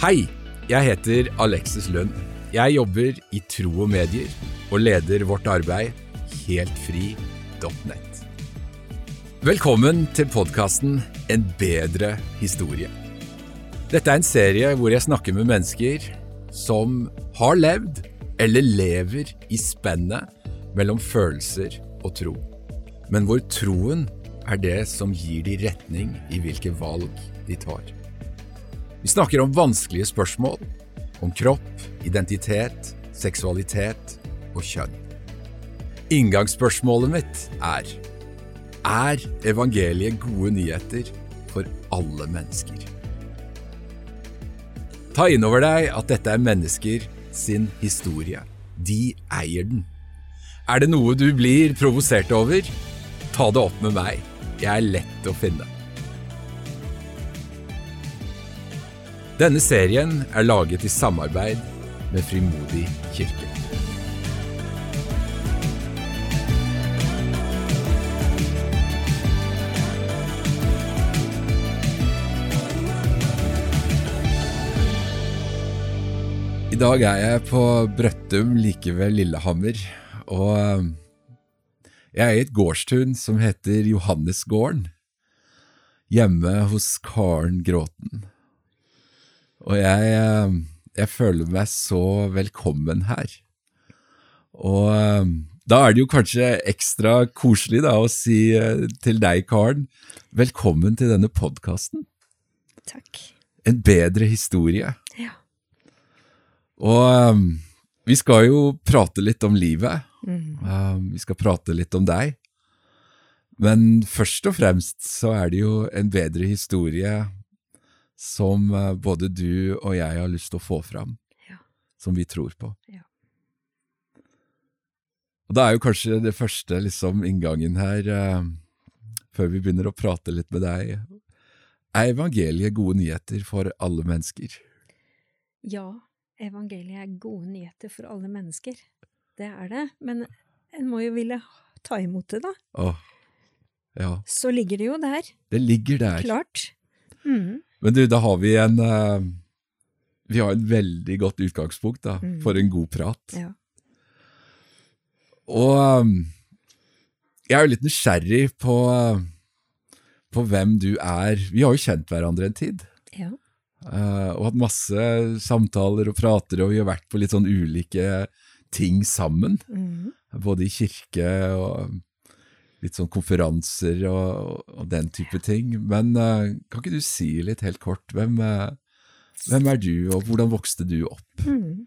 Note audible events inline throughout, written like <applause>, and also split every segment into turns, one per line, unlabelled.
Hei, jeg heter Alexis Lund. Jeg jobber i Tro og Medier og leder vårt arbeid heltfri.net. Velkommen til podkasten En bedre historie. Dette er en serie hvor jeg snakker med mennesker som har levd eller lever i spennet mellom følelser og tro, men hvor troen er det som gir de retning i hvilke valg de tar. Vi snakker om vanskelige spørsmål, om kropp, identitet, seksualitet og kjønn. Inngangsspørsmålet mitt er Er evangeliet gode nyheter for alle mennesker? Ta inn over deg at dette er mennesker sin historie. De eier den. Er det noe du blir provosert over? Ta det opp med meg. Jeg er lett å finne. Denne serien er laget i samarbeid med Frimodig kirke. I dag er jeg på Brøttum like ved Lillehammer, og eh, jeg er i et gårdstun som heter Johannesgården, hjemme hos Karen Gråten. Og jeg, eh, jeg føler meg så velkommen her. Og eh, da er det jo kanskje ekstra koselig da å si til deg, Karen, velkommen til denne podkasten.
Takk.
En bedre historie.
Ja.
Og vi skal jo prate litt om livet. Mm. vi skal prate litt om deg. Men først og fremst så er det jo en bedre historie som uh, både du og jeg har lyst til å få fram.
Ja.
Som vi tror på.
Ja.
Og da er jo kanskje det første liksom inngangen her, uh, før vi begynner å prate litt med deg, er evangeliet gode nyheter for alle mennesker?
Ja, evangeliet er gode nyheter for alle mennesker. Det er det. Men en må jo ville ta imot det, da.
Åh, ja.
Så ligger det jo der.
Det ligger der.
Klart. Mhm.
Men du, da har vi en uh, Vi har et veldig godt utgangspunkt da,
Mm.
for en god prat.
Ja.
Og um, jeg er jo litt nysgjerrig på, uh, på hvem du er. Vi har jo kjent hverandre en tid.
ja.
uh, og hatt masse samtaler og prater, og vi har vært på litt sånn ulike ting sammen.
Mm.
Både i kirke og litt sånn konferanser og, og den type ting. Men uh, kan ikke du si litt helt kort, hvem, uh, hvem er du, og hvordan vokste du opp?
Mm.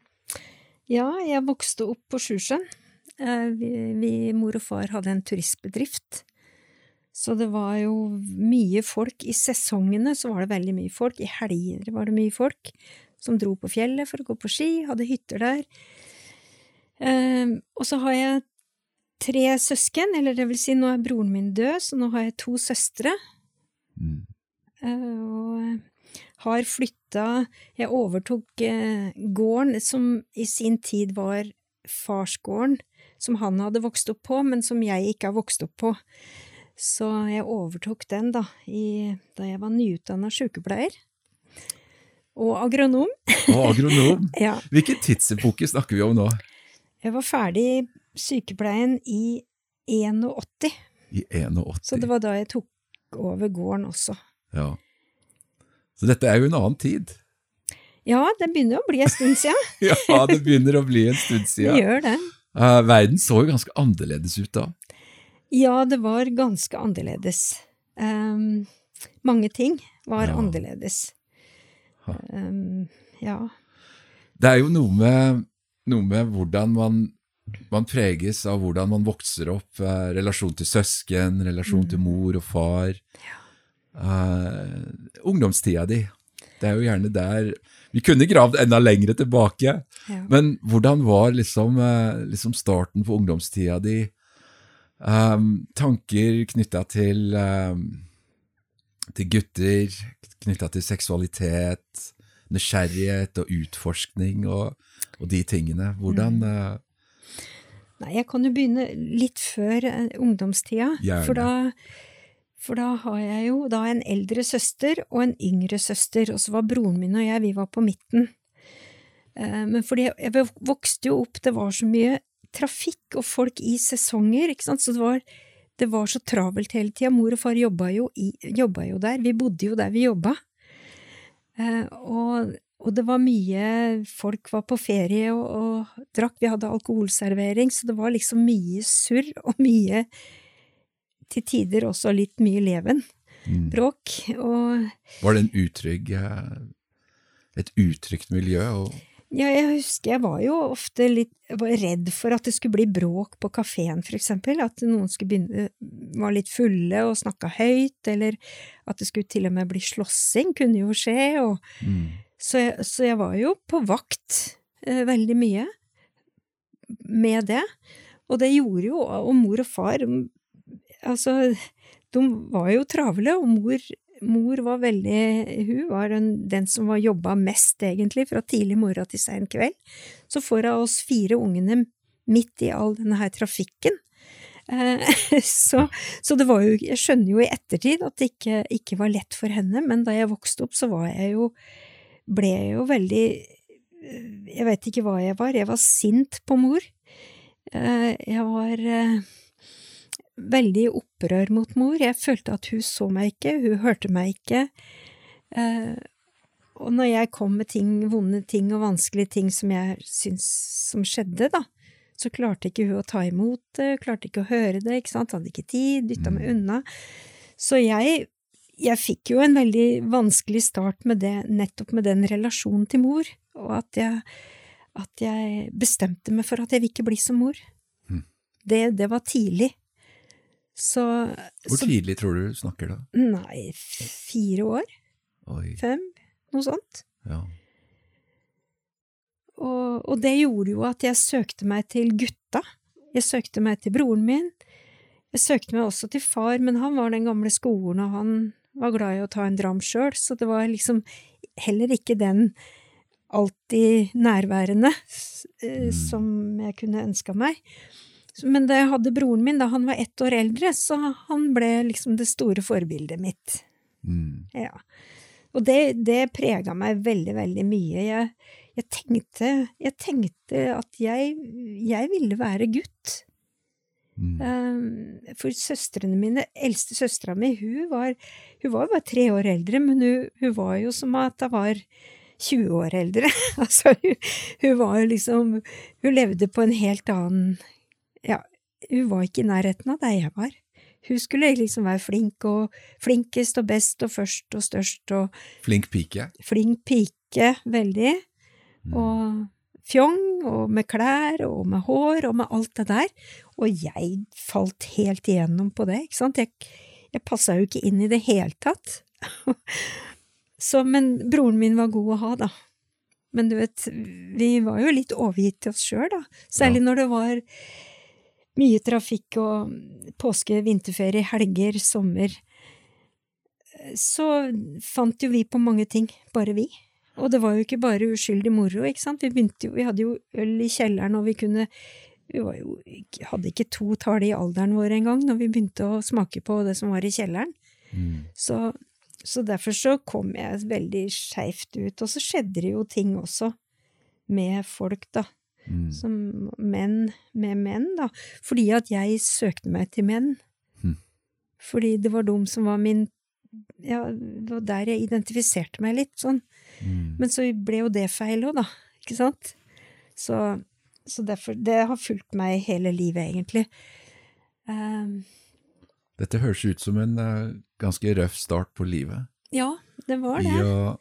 Ja, jeg vokste opp på Sjusjøen. Eh, Vi, vi, mor og far hadde en turistbedrift. Så det var jo mye folk. I sesongene så var det veldig mye folk. I helger var det mye folk som dro på fjellet for å gå på ski, hadde hytter der. Og så har jeg tre søsken, eller det vil si, nå er broren min død, så nå har jeg to søstre.
Mm.
Eh, og har flytta Jeg overtok eh, gården som i sin tid var farsgården, som han hadde vokst opp på, men som jeg ikke har vokst opp på. Så jeg overtok den da, i, da jeg var nyutdanna sykepleier. Og agronom.
Og agronom. <laughs>
Ja.
Hvilken tidsepoke snakker vi om nå?
Jeg var ferdig sykepleien i 81,
I 81.
så det var da jeg tok over gården også.
Ja. Så dette er jo en annen tid.
Ja, det begynner å bli en stund siden. <laughs>
Ja, det begynner å bli en stund siden.
Det gjør det.
Uh, verden så jo ganske annerledes ut da.
Ja, det var ganske annerledes. Um, mange ting var
Ja.
annerledes. Ehm, ja.
Det er jo noe med, noe med hvordan man, man preges av hvordan man vokser opp, eh, relasjon til søsken, relasjon til mor og far. Eh, ungdomstida di. Det er jo gjerne der Vi kunne gravd enda lengre tilbake,
ja.
men hvordan var liksom, eh, liksom starten på ungdomstida di? Um, tanker knytta til, um, til gutter, knytta til seksualitet, nysgjerrighet og utforskning og, og de tingene. Hvordan eh,
Nei, jeg kan jo begynne litt før eh, ungdomstida.
Gjerne.
For da, For da har jeg jo da en eldre søster og en yngre søster, og så var broren min og jeg, vi var på midten. Eh, men fordi jeg vokste jo opp, det var så mye trafikk og folk i sesonger, ikke sant, så det var, det var så travelt hele tida. Mor og far jobba jo, i, jobba jo, der, vi bodde jo der vi jobba. Eh, og, og, det var mye Folk var på ferie og, og drakk, vi hadde alkoholservering, så det var liksom mye surr og mye til tider også litt mye leven. Mm. Bråk. Og
Var det en utrygg eh, et utrygt miljø? Og...
Ja, jeg husker jeg var jo ofte litt redd for at det skulle bli bråk på kafeen, for eksempel. At noen skulle begynne, var litt fulle og snakka høyt, eller at det skulle til og med bli slåssing, kunne jo skje. Og, mm. Så, jeg, så, jeg, var jo på vakt eh, veldig mye med det. Og det gjorde jo, og mor og far altså, de var jo travle, og mor, mor var veldig Hun var den, den som var jobba mest, egentlig, fra tidlig morgen til sein kveld. Så får hun oss fire ungene midt i all denne her trafikken. Eh, <laughs> så, så, det var jo Jeg skjønner jo i ettertid at det ikke, ikke, var lett for henne, men da jeg vokste opp, så var jeg jo Ble jeg jo veldig Jeg vet ikke hva jeg var. Jeg var sint på mor. Eh, jeg var veldig opprør mot mor. Jeg følte at hun så meg ikke, hun hørte meg ikke. Eh, og når jeg kom med ting, vonde ting og vanskelige ting som jeg syns som skjedde, da, så klarte ikke hun å ta imot det, klarte ikke å høre det, ikke sant, hadde ikke tid, dytta meg mm. unna. Så jeg, jeg fikk jo en veldig vanskelig start med det, nettopp med den relasjonen til mor, og at jeg, at jeg bestemte meg for at jeg vil ikke bli som mor. Mm. Det, det var tidlig. Så
Hvor så, tidlig tror du du snakker da?
Nei, fire år? Oi. Fem? Noe sånt. Ja. Og, og, det gjorde jo at jeg søkte meg til gutta. Jeg søkte meg til broren min. Jeg søkte meg også til far, men han var den gamle skolen, og han var glad i å ta en dram sjøl, så det var liksom heller ikke den alltid nærværende eh, mm. som jeg kunne ønska meg. Men da jeg hadde broren min, da han var ett år eldre, så han ble liksom det store forbildet mitt. Mm. Ja. Og det, det prega meg veldig, veldig mye. Jeg, jeg, tenkte, jeg tenkte, at jeg, jeg ville være gutt. Mm. Um, for søstrene mine, eldste søstera mi, hun var, hun var bare tre år eldre, men hun, hun var jo som at hun var 20 år eldre. <laughs> altså, hun, hun var liksom Hun levde på en helt annen ja, hun var ikke i nærheten av der jeg var. Hun skulle liksom være flink og flinkest og best og først og størst og
Flink pike?
Flink pike, veldig. Mm. Og fjong, og med klær og med hår og med alt det der. Og jeg falt helt igjennom på det, ikke sant. Jeg, jeg passa jo ikke inn i det hele tatt. <laughs> Så, men broren min var god å ha, da. Men du vet, vi var jo litt overgitt til oss sjøl, da. Særlig ja. når det var mye trafikk og påske, vinterferie, helger, sommer, så fant jo vi på mange ting, bare vi. Og det var jo ikke bare uskyldig moro, ikke sant, vi jo, vi hadde jo øl i kjelleren, og vi kunne vi jo, hadde ikke to tall i alderen vår engang når vi begynte å smake på det som var i kjelleren. Mm. Så, så, derfor så kom jeg veldig skeivt ut. Og så skjedde det jo ting også med folk, da. Mm. Som menn med menn, da. Fordi at jeg søkte meg til menn. Mm. Fordi det var de som var min Ja, det var der jeg identifiserte meg litt, sånn. Mm. Men så ble jo det feil òg, da. Ikke sant? Så, så, derfor Det har fulgt meg hele livet, egentlig. Um,
Dette høres ut som en uh, ganske røff start på livet.
Ja, det var det.
I å,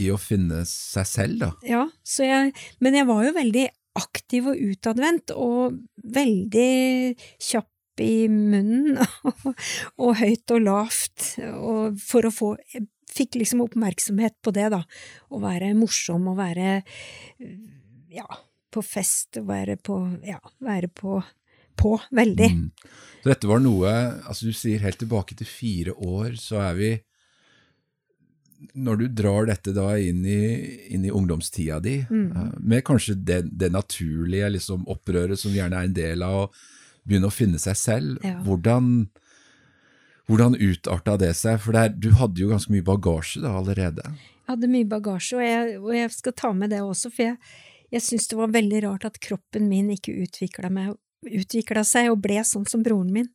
I å finne seg selv, da.
Ja, jeg, men jeg var jo veldig aktiv og utadvendt, og veldig kjapp i munnen, <laughs> og, og høyt og lavt, og for å få Fikk liksom oppmerksomhet på det, da. Å være morsom og være ja, på fest og være på ja, være på på, veldig. Mm.
Så dette var noe altså Du sier helt tilbake til fire år, så er vi når du drar dette da inn i, inn i ungdomstida di, mm. uh, med kanskje det, det naturlige liksom, opprøret som gjerne er en del av å begynne å finne seg selv, ja. hvordan, Hvordan utarta det seg? For der, du hadde jo ganske mye bagasje da allerede.
Jeg hadde mye bagasje, og jeg, og jeg skal ta med det også, for jeg, jeg syns det var veldig rart at kroppen min ikke utvikla seg og ble sånn som broren min.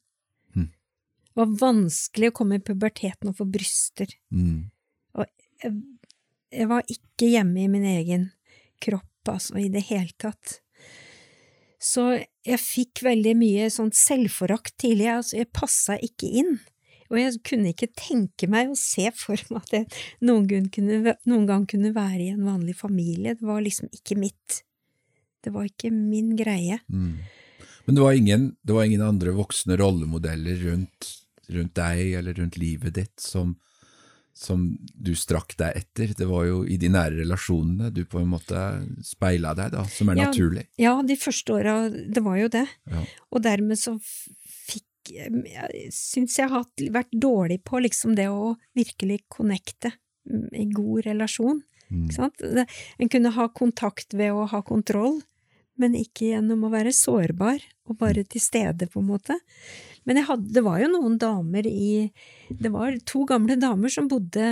Mm.
Det var vanskelig å komme i puberteten og få bryster.
Mm.
Og jeg, jeg var ikke hjemme i min egen kropp, altså, i det hele tatt. Så jeg fikk veldig mye sånn selvforakt tidlig, altså, jeg passa ikke inn. Og jeg kunne ikke tenke meg å se for meg at jeg noen gang, kunne, noen gang kunne være i en vanlig familie. Det var liksom ikke mitt. Det var ikke min greie.
Mm. Men det var, ingen, det var ingen andre voksne rollemodeller rundt, rundt deg eller rundt livet ditt som, som du strakk deg etter. Det var jo i de nære relasjonene du på en måte speila deg, da, som er
Ja.
naturlig.
Ja, de første åra, det var jo det.
Ja.
Og dermed så Jeg syns jeg har vært dårlig på liksom det å virkelig connecte i god relasjon.
Mm.
Ikke sant? En kunne ha kontakt ved å ha kontroll, men ikke gjennom å være sårbar og bare til stede, på en måte. Men jeg hadde, det var jo noen damer i Det var to gamle damer som bodde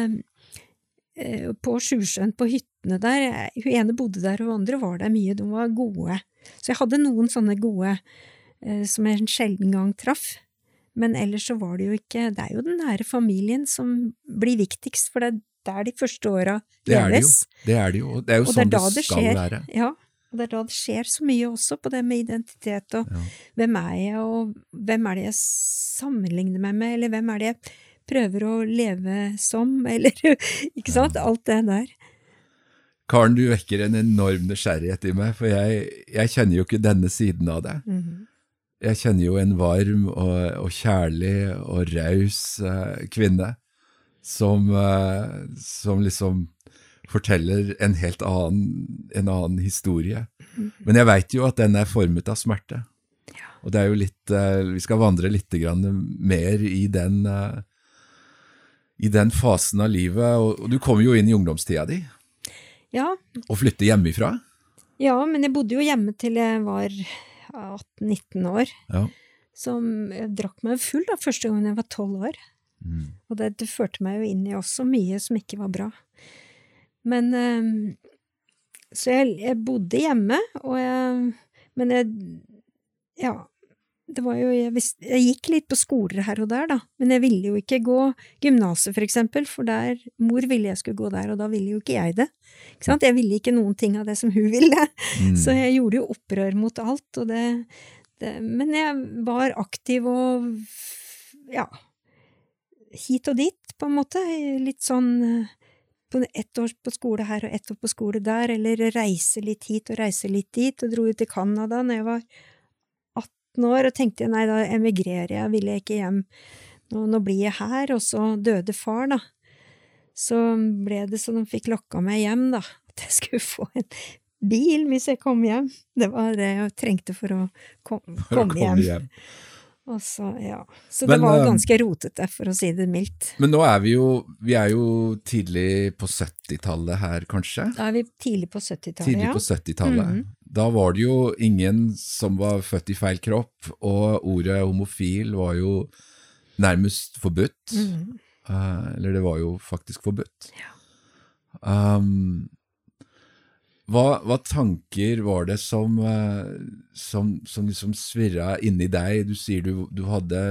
eh, på Sjusjøen, på hyttene der. Hun ene bodde der, hun andre var der mye. De var gode. Så jeg hadde noen sånne gode som jeg en sjelden gang traff. Men ellers så var det jo ikke Det er jo den nære familien som blir viktigst, for det er der de første åra
Det er det jo.
leves.
Det er det jo. Det er jo
Og det er
sånn det,
det
skal
skjer.
være.
Ja, og det er da det skjer så mye også, på det med identitet og
Ja.
hvem er jeg, og hvem er det jeg sammenligner meg med, eller hvem er det jeg prøver å leve som, <laughs> eller ikke sant, alt det der.
Karen, du vekker en enorm nysgjerrighet i meg, for jeg, jeg kjenner jo ikke denne siden av deg.
Mhm.
Jeg kjenner jo en varm og, og kjærlig og raus eh, kvinne som, eh, som liksom forteller en helt annen, en annen historie. Men jeg veit jo at den er formet av smerte. Og det er jo litt eh, Vi skal vandre litt grann mer i den, eh, i den fasen av livet. Og, og du kom jo inn i ungdomstida di
Ja,
og flytter hjemmefra.
ja, men jeg bodde jo hjemme til jeg var 18-19 år.
Ja.
Som jeg drakk meg full da, første gangen jeg var 12 år.
Mm.
Og det, det førte meg jo inn i også mye som ikke var bra. Men um, Så jeg, jeg bodde hjemme, og jeg Men jeg Ja. Det var jo jeg, visste, jeg gikk litt på skoler her og der, da. Men jeg ville jo ikke gå gymnaset, for eksempel, for der Mor ville jeg skulle gå der, og da ville jo ikke jeg det. Ikke sant? Jeg ville ikke noen ting av det som hun ville.
Mm.
Så jeg gjorde jo opprør mot alt, og det, det Men jeg var aktiv og ja hit og dit, på en måte. Litt sånn på ett år på skole her og ett år på skole der, eller reise litt hit og reise litt dit, og dro ut til Canada når jeg var 18 år, og tenkte nei, da emigrerer jeg, ville jeg ikke hjem, nå, nå blir jeg her, og så døde far, da. Så ble det så de fikk lokka meg hjem, da, <laughs> at jeg skulle få en bil hvis jeg kom hjem. Det var det jeg trengte for å kom, komme hjem. Og så, ja. Så
Men,
det var
jo
ganske rotete, for å si det mildt.
Men nå er vi jo Vi er jo tidlig på 70-tallet her, kanskje?
Da er vi tidlig på 70-tallet,
Tidlig
ja.
på 70-tallet.
-hmm.
Da var det jo ingen som var født i feil kropp, og ordet homofil var jo nærmest forbudt.
Mm
-hmm. uh, eller det var jo faktisk forbudt. Ja. Um, hva, hva tanker var det som, eh, som, som liksom svirra inni deg? Du sier du, du hadde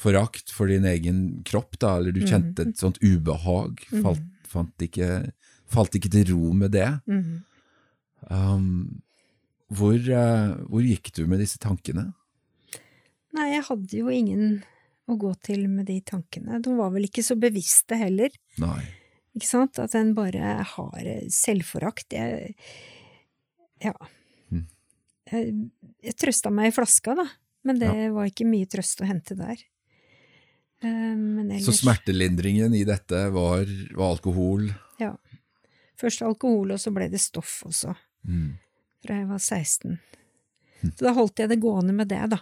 forakt for din egen kropp, da, eller du kjente et sånt ubehag. Falt, fant ikke, falt ikke til ro med det.
Mhm.
Um, hvor, eh, hvor gikk du med disse tankene?
Nei, jeg hadde jo ingen å gå til med de tankene. De var vel ikke så bevisste heller.
Nei.
Ikke sant? At en bare har selvforakt. Jeg Ja.
Mm.
Jeg, jeg trøsta meg i flaska, da. Men det var ikke mye trøst å hente der. Eh, Men ellers
Så smertelindringen i dette var, var alkohol?
Ja. Først alkohol, og så ble det stoff også.
Mm.
Fra jeg var 16. Så da holdt jeg det gående med det, da.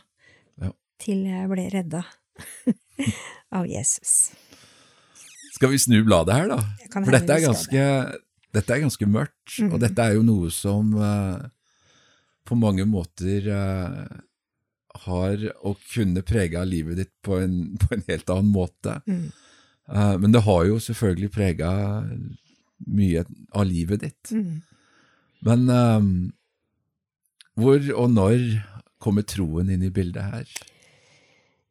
Ja.
Til jeg ble redda <laughs> av Jesus.
Skal vi snu bladet her, da? For dette er, ganske, dette er ganske mørkt,
Mhm.
og dette er jo noe som uh, på mange måter uh, har å kunne prege livet ditt på en, <laughs> på en helt annen måte.
Mm.
Uh, men det har jo selvfølgelig prega mye av livet ditt.
Mm.
Men hvor og når kommer troen inn i bildet her?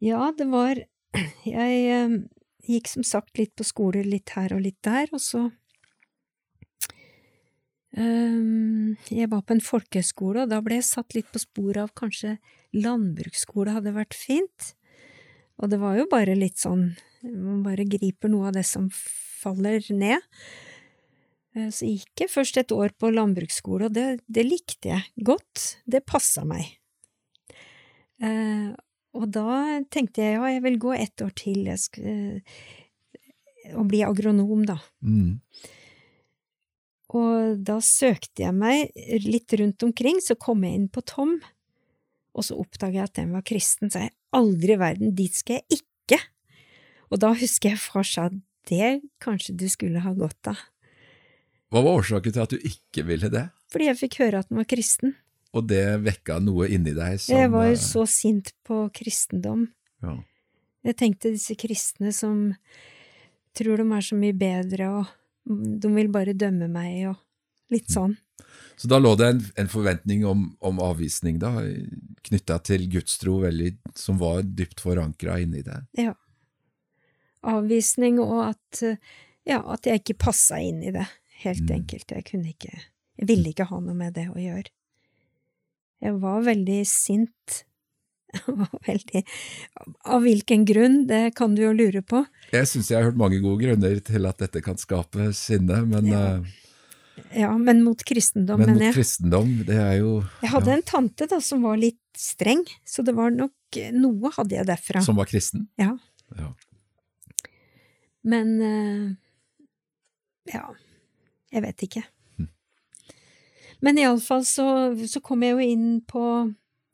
Ja, det var <clears throat> Jeg gikk som sagt litt på skole, litt her og litt der, og så um, Jeg var på en folkehøyskole, og da ble jeg satt litt på sporet av kanskje landbruksskole hadde vært fint. Og det var jo bare litt sånn Man bare griper noe av det som faller ned. Så Så gikk jeg først et år på landbruksskole, og det, det likte jeg godt. Det passa meg. Og da tenkte jeg ja, jeg vil gå ett år til eh, og bli agronom, da.
Mm.
Og da søkte jeg meg litt rundt omkring, så kom jeg inn på Tom, og så oppdaga jeg at den var kristen, så jeg aldri i verden, dit skal jeg ikke. Og da husker jeg far sa det kanskje du skulle ha gått av,
Hva var årsaken til at du ikke ville det?
fordi jeg fikk høre at den var kristen.
Og det vekka noe inni deg som
Jeg var jo
eh,
så sint på kristendom.
ja.
Jeg tenkte disse kristne som tror de er så mye bedre, og de vil bare dømme meg, og litt sånn.
Så da lå det en, en forventning om, om avvisning, da, knytta til gudstro, veldig, som var dypt forankra inni deg?
Ja. Avvisning, og at, ja, at jeg ikke passa inn i det, helt
Mm.
enkelt. Jeg kunne ikke Jeg ville ikke ha noe med det å gjøre. Jeg var veldig sint. <laughs> Jeg var veldig Av hvilken grunn, det kan du jo lure på.
Jeg syns jeg har hørt mange gode grunner til at dette kan skape sinne, men,
Ja.
eh,
Ja, men mot kristendom,
men mot
jeg.
kristendom, det er jo
Jeg hadde
ja,
en tante da som var litt streng, så det var nok noe hadde jeg derfra.
Som var kristen?
Ja.
Ja.
Men eh, ja, jeg vet ikke. Men iallfall så, så kom jeg jo inn på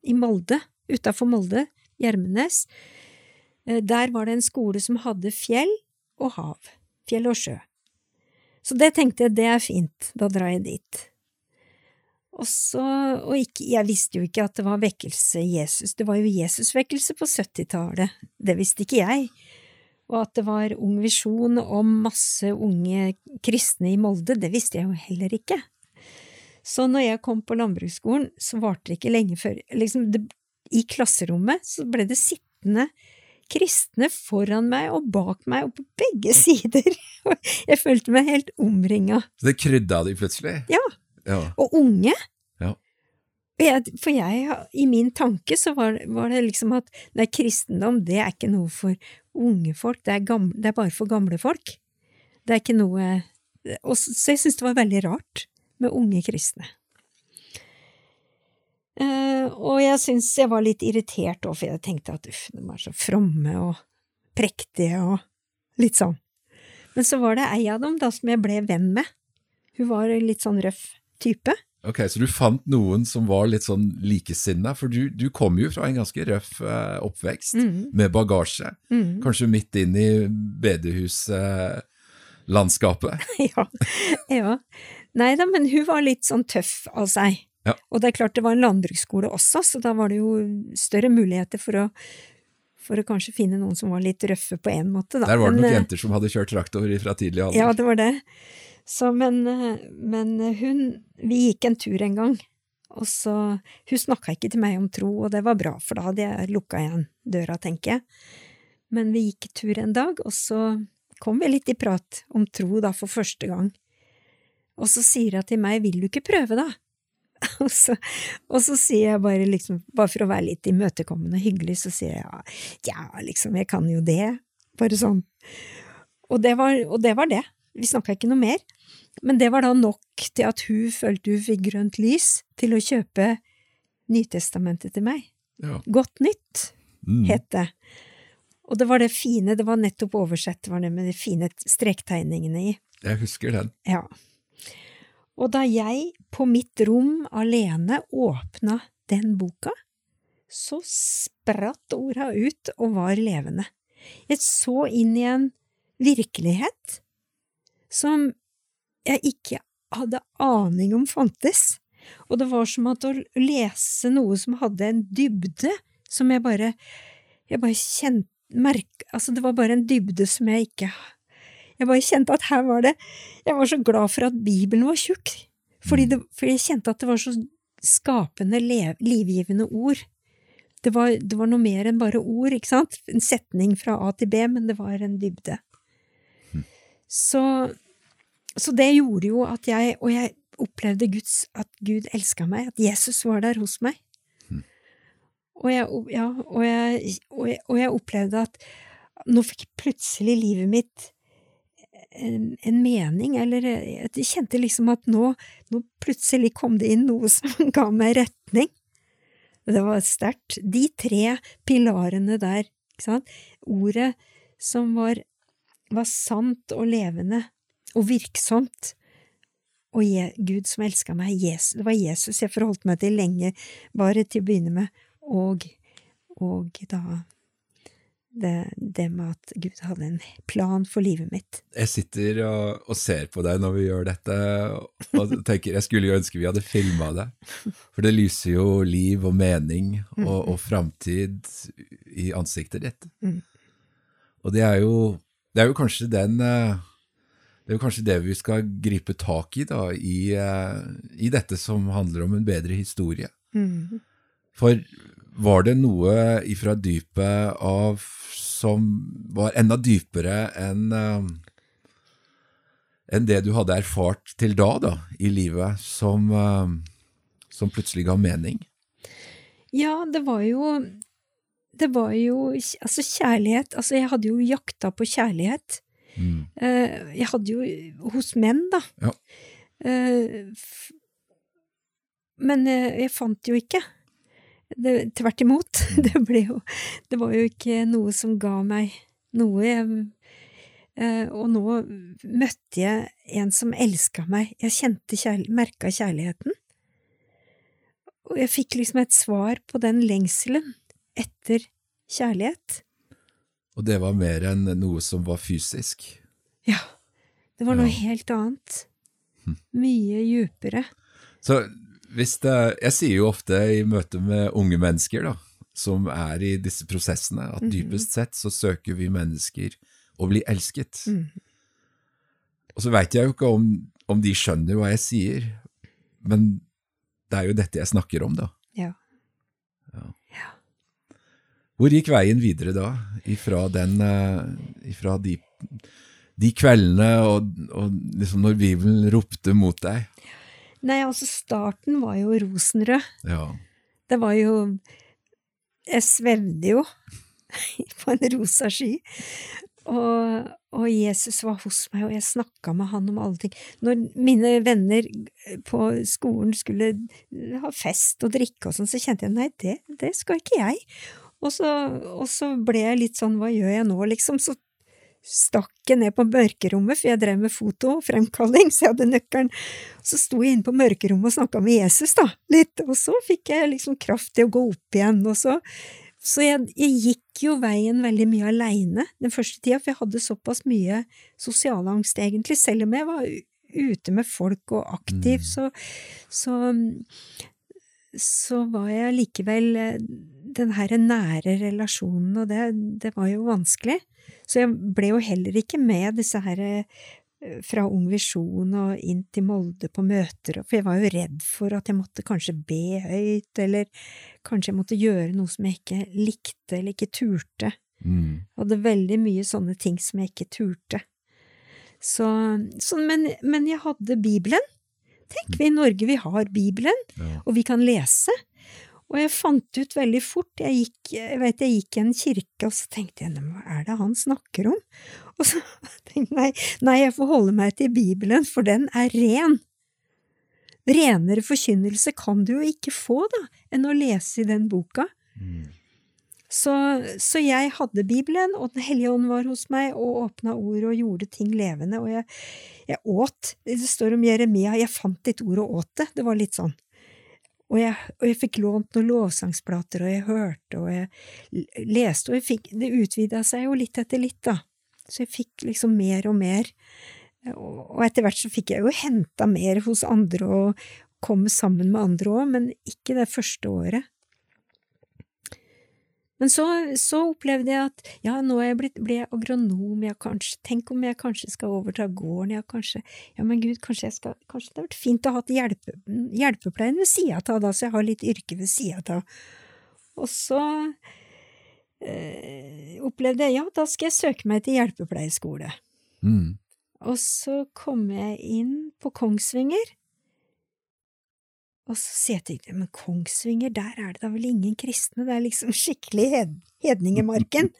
i Molde, utafor Molde, Gjermenes. Eh, Der var det en skole som hadde fjell og hav. Fjell og sjø. Så det tenkte jeg, det er fint, da drar jeg dit. Og så, og ikke, jeg visste jo ikke at det var vekkelse Jesus, det var jo Jesusvekkelse på 70-tallet, det visste ikke jeg og at det var Ung Visjon og masse unge kristne i Molde, det visste jeg jo heller ikke. Så når jeg kom på landbruksskolen, så varte det ikke lenge før liksom det, I klasserommet så ble det sittende kristne foran meg og bak meg og på begge sider. <laughs> Jeg følte meg helt omringa.
Så det krydda de plutselig?
Ja.
ja.
Og unge.
Ja.
For jeg, i min tanke så var, var det liksom at nei, kristendom, det er ikke noe for unge folk, det er, gamle, det er bare for gamle folk. Det er ikke noe og så jeg syntes det var veldig rart med unge kristne. Eh, og jeg syns jeg var litt irritert òg, for jeg tenkte at uff, de er så fromme og prektige og litt sånn. Men så var det ei av dem da som jeg ble venn med. Hun var en litt sånn røff type.
Ok, Så du fant noen som var litt sånn likesinna, for du, du kom jo fra en ganske røff eh, oppvekst,
mm.
med bagasje.
Mm.
Kanskje midt inn i bedehuslandskapet. <laughs>
ja. ja. Nei da, men hun var litt sånn tøff av seg.
Ja.
Og det er klart det var en landbruksskole også, så da var det jo større muligheter for å, for å kanskje finne noen som var litt røffe på en måte, da.
Der var det
Men,
nok
eh,
jenter som hadde kjørt traktor fra tidlig alder.
Ja, det var det. Så, men, eh, men hun Vi gikk en tur en gang, og så Hun snakka ikke til meg om tro, og det var bra, for da hadde jeg lukka igjen døra, tenker jeg. Men vi gikk tur en dag, og så kom vi litt i prat om tro, da, for første gang. Og så sier hun til meg, vil du ikke prøve, da? <laughs> Og så, og så sier jeg bare liksom, bare for å være litt imøtekommende og hyggelig, så sier jeg ja, ja, liksom, jeg kan jo det. Bare sånn. Og det var, og det, var det. Vi snakka ikke noe mer. Men det var da nok til at hun følte hun fikk grønt lys til å kjøpe Nytestamentet til meg.
Ja.
Godt nytt,
Mm.
het det. Og det var det fine, det var nettopp oversett, det var det med de fine strektegningene i.
Jeg husker den.
Ja. Og da jeg på mitt rom alene åpna den boka, så spratt orda ut og var levende. Jeg så inn i en virkelighet som jeg ikke hadde aning om fantes. Og det var som at å lese noe som hadde en dybde som jeg bare Jeg bare kjente merk, Altså, det var bare en dybde som jeg ikke Jeg bare kjente at her var det Jeg var så glad for at Bibelen var tjukk, fordi, det, fordi jeg kjente at det var så skapende, lev, livgivende ord. Det var, det var, noe mer enn bare ord, ikke sant? En setning fra A til B, men det var en dybde. Så, så det gjorde jo at jeg Og jeg opplevde Guds, at Gud elska meg, at Jesus var der hos meg. Og jeg, ja, og, jeg, og, jeg, og jeg, opplevde at nå fikk plutselig livet mitt en, en mening, eller jeg kjente liksom at nå, nå, plutselig kom det inn noe <laughs> som ga meg retning. Det var sterkt. De tre pilarene der, ikke sant, ordet som var, var sant og levende og virksomt, og Je Gud som elska meg, Jesus, det var Jesus jeg forholdt meg til lenge, bare til å begynne med, og, og da det, det, med at Gud hadde en plan for livet mitt.
Jeg sitter og, og, ser på deg når vi gjør dette, og tenker jeg skulle jo ønske vi hadde filma det. For det lyser jo liv og mening og, mm. og framtid i ansiktet ditt. Mm. Og det er, jo, det er jo kanskje den eh, det er jo kanskje det vi skal gripe tak i da, i, eh, i dette som handler om en bedre historie. Mm. For var det noe ifra dypet av som var enda dypere enn uh, enn det du hadde erfart til da, da, i livet, som, uh, som plutselig ga mening?
Ja, det var jo Det var jo Altså, kjærlighet Altså, jeg hadde jo jakta på kjærlighet. Mm. Uh, jeg hadde jo Hos menn, da. Ja. men jeg fant jo ikke. Det, tvert imot. <laughs> Mm. Det ble jo Det var jo ikke noe som ga meg noe. Jeg, eh, og nå møtte jeg en som elska meg. Jeg kjente kjærl merka kjærligheten. Og jeg fikk liksom et svar på den lengselen etter kjærlighet.
Og det var mer enn noe som var fysisk?
Ja. Det var noe ja. helt annet. Hm. Mye djupere.
Så det, jeg sier jo ofte i møte med unge mennesker da, som er i disse prosessene, at mm. dypest sett så søker vi mennesker å bli elsket. Mm. Og så veit jeg jo ikke om, om, de skjønner hva jeg sier, men det er jo dette jeg snakker om, da.
Ja. ja.
ja. Hvor gikk veien videre da, ifra, den, eh, ifra de, de kveldene og, og liksom når Bibelen ropte mot deg?
Nei, altså starten var jo rosenrød.
Ja.
Det var jo Jeg svevde jo <laughs> på en rosa sky. Og, og, Jesus var hos meg, og jeg snakka med han om alle ting. Når mine venner på skolen skulle ha fest og drikke og sånn, så kjente jeg nei, det, det skal ikke jeg. Og så, og så ble jeg litt sånn hva gjør jeg nå, liksom? Så stakk jeg ned på mørkerommet, for jeg drev med fotofremkalling, så jeg hadde nøkkelen. Så sto jeg inne på mørkerommet og snakka med Jesus, da, litt, og så fikk jeg liksom kraft til å gå opp igjen, og så Så jeg, jeg gikk jo veien veldig mye aleine den første tida, for jeg hadde såpass mye sosialangst, egentlig, selv om jeg var ute med folk og aktiv, mm. så, så så var jeg likevel eh, den her nære relasjonen, og det, det var jo vanskelig. Så jeg ble jo heller ikke med disse her eh, fra Ung Visjon og inn til Molde på møter, for jeg var jo redd for at jeg måtte kanskje be høyt, eller kanskje jeg måtte gjøre noe som jeg ikke likte eller ikke turte. Mm. Jeg hadde veldig mye sånne ting som jeg ikke turte. Så, så men, men, jeg hadde Bibelen. Tenk, vi i Norge, vi har Bibelen, ja. og vi kan lese. Og jeg fant ut veldig fort, jeg gikk, jeg vet jeg gikk i en kirke, og så tenkte jeg, hva er det han snakker om? Og så <laughs> tenkte jeg, nei, nei, jeg får holde meg til Bibelen, for den er ren. Renere forkynnelse kan du jo ikke få, da, enn å lese i den boka. Mm. Så, så, jeg hadde Bibelen, og Den hellige ånd var hos meg og åpna ordet og gjorde ting levende, og jeg, jeg åt. Det står om Jeremia, jeg fant ditt ord og åt det. Det var litt sånn. Og jeg, og jeg, fikk lånt noen lovsangsplater, og jeg hørte, og jeg leste, og jeg fikk, det utvida seg jo litt etter litt, da. Så jeg fikk liksom mer og mer. Og etter hvert så fikk jeg jo henta mer hos andre og komme sammen med andre òg, men ikke det første året. Men så, så, opplevde jeg at ja, nå er jeg blitt, ble jeg agronom, jeg kanskje, tenk om jeg kanskje skal overta gården, ja, kanskje, ja, men gud, kanskje jeg skal, kanskje det hadde vært fint å ha hjelpe, hjelpepleien ved sida av, da, så jeg har litt yrke ved sida av. Og så øh, opplevde jeg ja, da skal jeg søke meg til hjelpepleieskole. Mm. Og så kom jeg inn på Kongsvinger, og så sier jeg til men Kongsvinger, der er det da vel ingen kristne, det er liksom skikkelig hed hedningemarken. <laughs>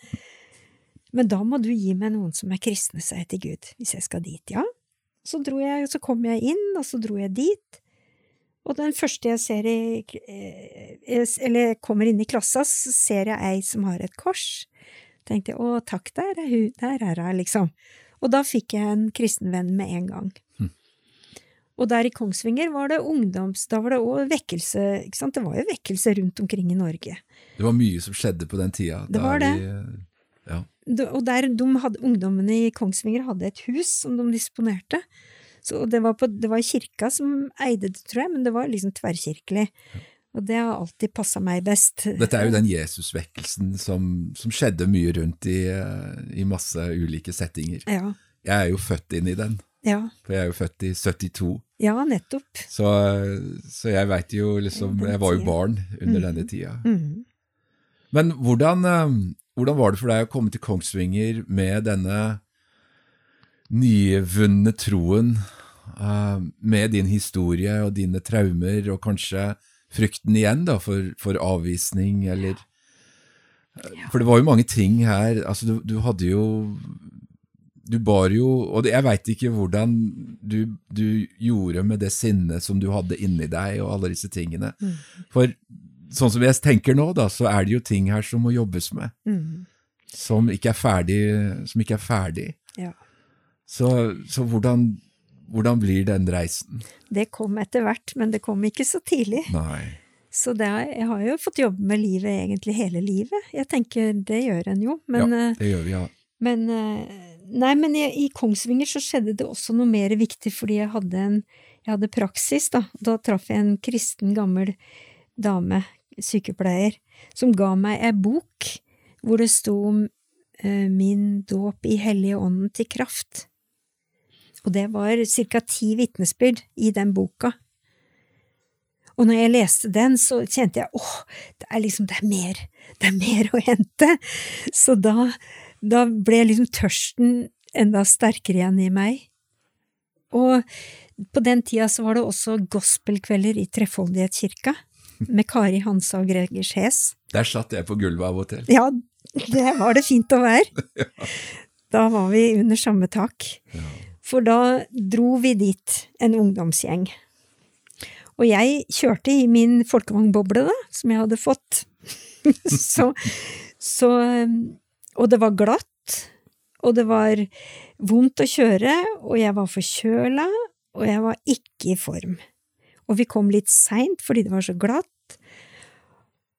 Men da må du gi meg noen som er kristne, sa jeg til Gud, hvis jeg skal dit, ja. Så dro jeg, så kom jeg inn, og så dro jeg dit. Og den første jeg ser i eh, Eller kommer inn i klassa, så ser jeg ei som har et kors. Tenkte jeg å takk, der er hun, der er hun, liksom. Og da fikk jeg en kristen venn med en gang. Og der i Kongsvinger var det ungdoms... Da var det òg vekkelse, ikke sant. Det var jo vekkelse rundt omkring i Norge.
Det var mye som skjedde på den tida.
Det var det. Vi, ja. Og der de hadde, ungdommene i Kongsvinger hadde et hus som de disponerte. Så det var, på, det var kirka som eide det, tror jeg, men det var liksom tverrkirkelig. Og det har alltid passa meg best.
Dette er jo den Jesusvekkelsen som, som skjedde mye rundt i, i, masse ulike settinger.
Ja.
Jeg er jo født inn i den,
ja.
for jeg er jo født i 72.
Ja, nettopp.
Så, så jeg veit jo liksom Jeg var jo barn under mm. denne tida. Mm. Men hvordan, eh, hvordan var det for deg å komme til Kongsvinger med denne nyvunne troen uh, med din historie og dine traumer, og kanskje frykten igjen da, for, for avvisning, eller ja. For det var jo mange ting her. altså Du, du hadde jo Du bar jo Og jeg veit ikke hvordan du, du, gjorde med det sinnet som du hadde inni deg, og alle disse tingene. Mm. For sånn som jeg tenker nå, da, så er det jo ting her som må jobbes med. Mm. Som ikke er ferdig. Som ikke er ferdig.
Ja.
Så, så hvordan, hvordan, blir den reisen?
Det kom etter hvert, men det kom ikke så tidlig.
Nei.
Så er, jeg har jo fått jobbe med livet egentlig hele livet. Jeg tenker det gjør en jo, men
Ja, det gjør vi, ja.
Men, nei, men i, i Kongsvinger så skjedde det også noe mer viktig, fordi jeg hadde en jeg hadde praksis, da. Da traff jeg en kristen, gammel dame, sykepleier, som ga meg ei bok hvor det sto om eh, min dåp i Hellige Ånden til kraft. Og det var ca. ti vitnesbyrd i den boka. Og når jeg leste den, så kjente jeg åh, det er liksom, det er mer, det er mer å hente. Så da, da ble liksom tørsten enda sterkere igjen i meg. Og på den tida så var det også gospelkvelder i Trefoldighetskirka, med Kari Hansa og Greger Sjes.
Der satt jeg på gulvet av og til.
Ja, det var det fint å være. <laughs> ja. Da var vi under samme tak. Ja. For da dro vi dit, en ungdomsgjeng. Og jeg kjørte i min folkevognboble, da, som jeg hadde fått. <laughs> så, så Og det var glatt, og det var vondt å kjøre, og jeg var forkjøla, og jeg var ikke i form. Og vi kom litt seint fordi det var så glatt,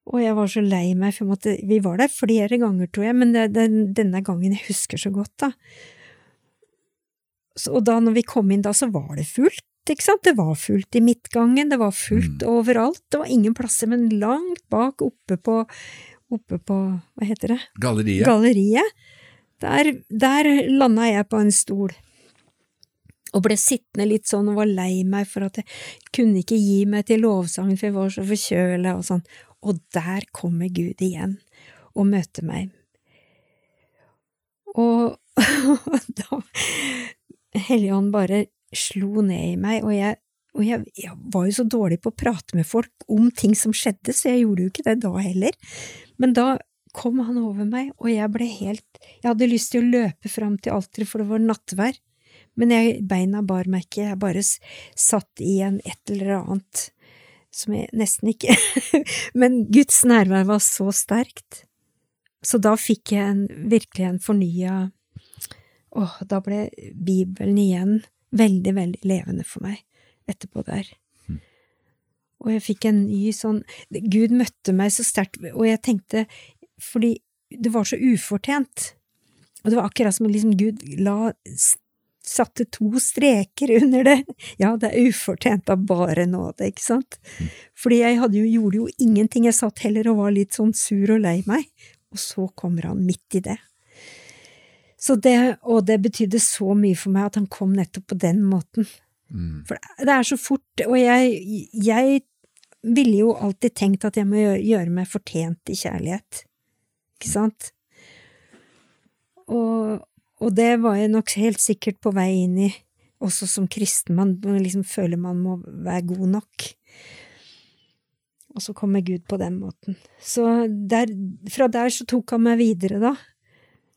og jeg var så lei meg, for måtte, vi var der flere ganger, tror jeg, men det, det, denne gangen jeg husker så godt, da og da når vi kom inn da, så var det fullt, ikke sant, det var fullt i midtgangen, det var fullt mm. overalt, det var ingen plasser, men langt bak, oppe på, oppe på, hva heter det?
Galleriet.
Galleriet. Der, der landa jeg på en stol og ble sittende litt sånn og var lei meg for at jeg kunne ikke gi meg til lovsangen for jeg var så forkjøla og sånn, og der kommer Gud igjen og møter meg. Og <laughs> da, Helligånd bare slo ned i meg, og, jeg, og jeg, jeg, var jo så dårlig på å prate med folk om ting som skjedde, så jeg gjorde jo ikke det da heller. Men da kom han over meg, og jeg ble helt… Jeg hadde lyst til å løpe fram til alteret, for det var nattvær, men jeg, beina bar meg ikke, jeg bare satt i en et eller annet som jeg nesten ikke… <laughs> men Guds nærvær var så sterkt. Så da fikk jeg en, virkelig en fornya Åh, da ble Bibelen igjen veldig, veldig levende for meg etterpå der. Mm. Og jeg fikk en ny sånn Gud møtte meg så sterkt, og jeg tenkte Fordi det var så ufortjent. Og det var akkurat som liksom Gud la satte to streker under det. <laughs> Ja, det er ufortjent av bare nåde, ikke sant? Fordi jeg jo, gjorde jo ingenting, jeg satt heller og var litt sånn sur og lei meg, og så kommer han midt i det. Så det, og det betydde så mye for meg at han kom nettopp på den måten. Mm. For det er så fort, og jeg, jeg ville jo alltid tenkt at jeg må gjøre, meg fortjent i kjærlighet, ikke sant? Og, og det var jeg nok helt sikkert på vei inn i, også som kristen. Man liksom føler man må være god nok. Og så kommer Gud på den måten. Så der, fra der så tok han meg videre, da.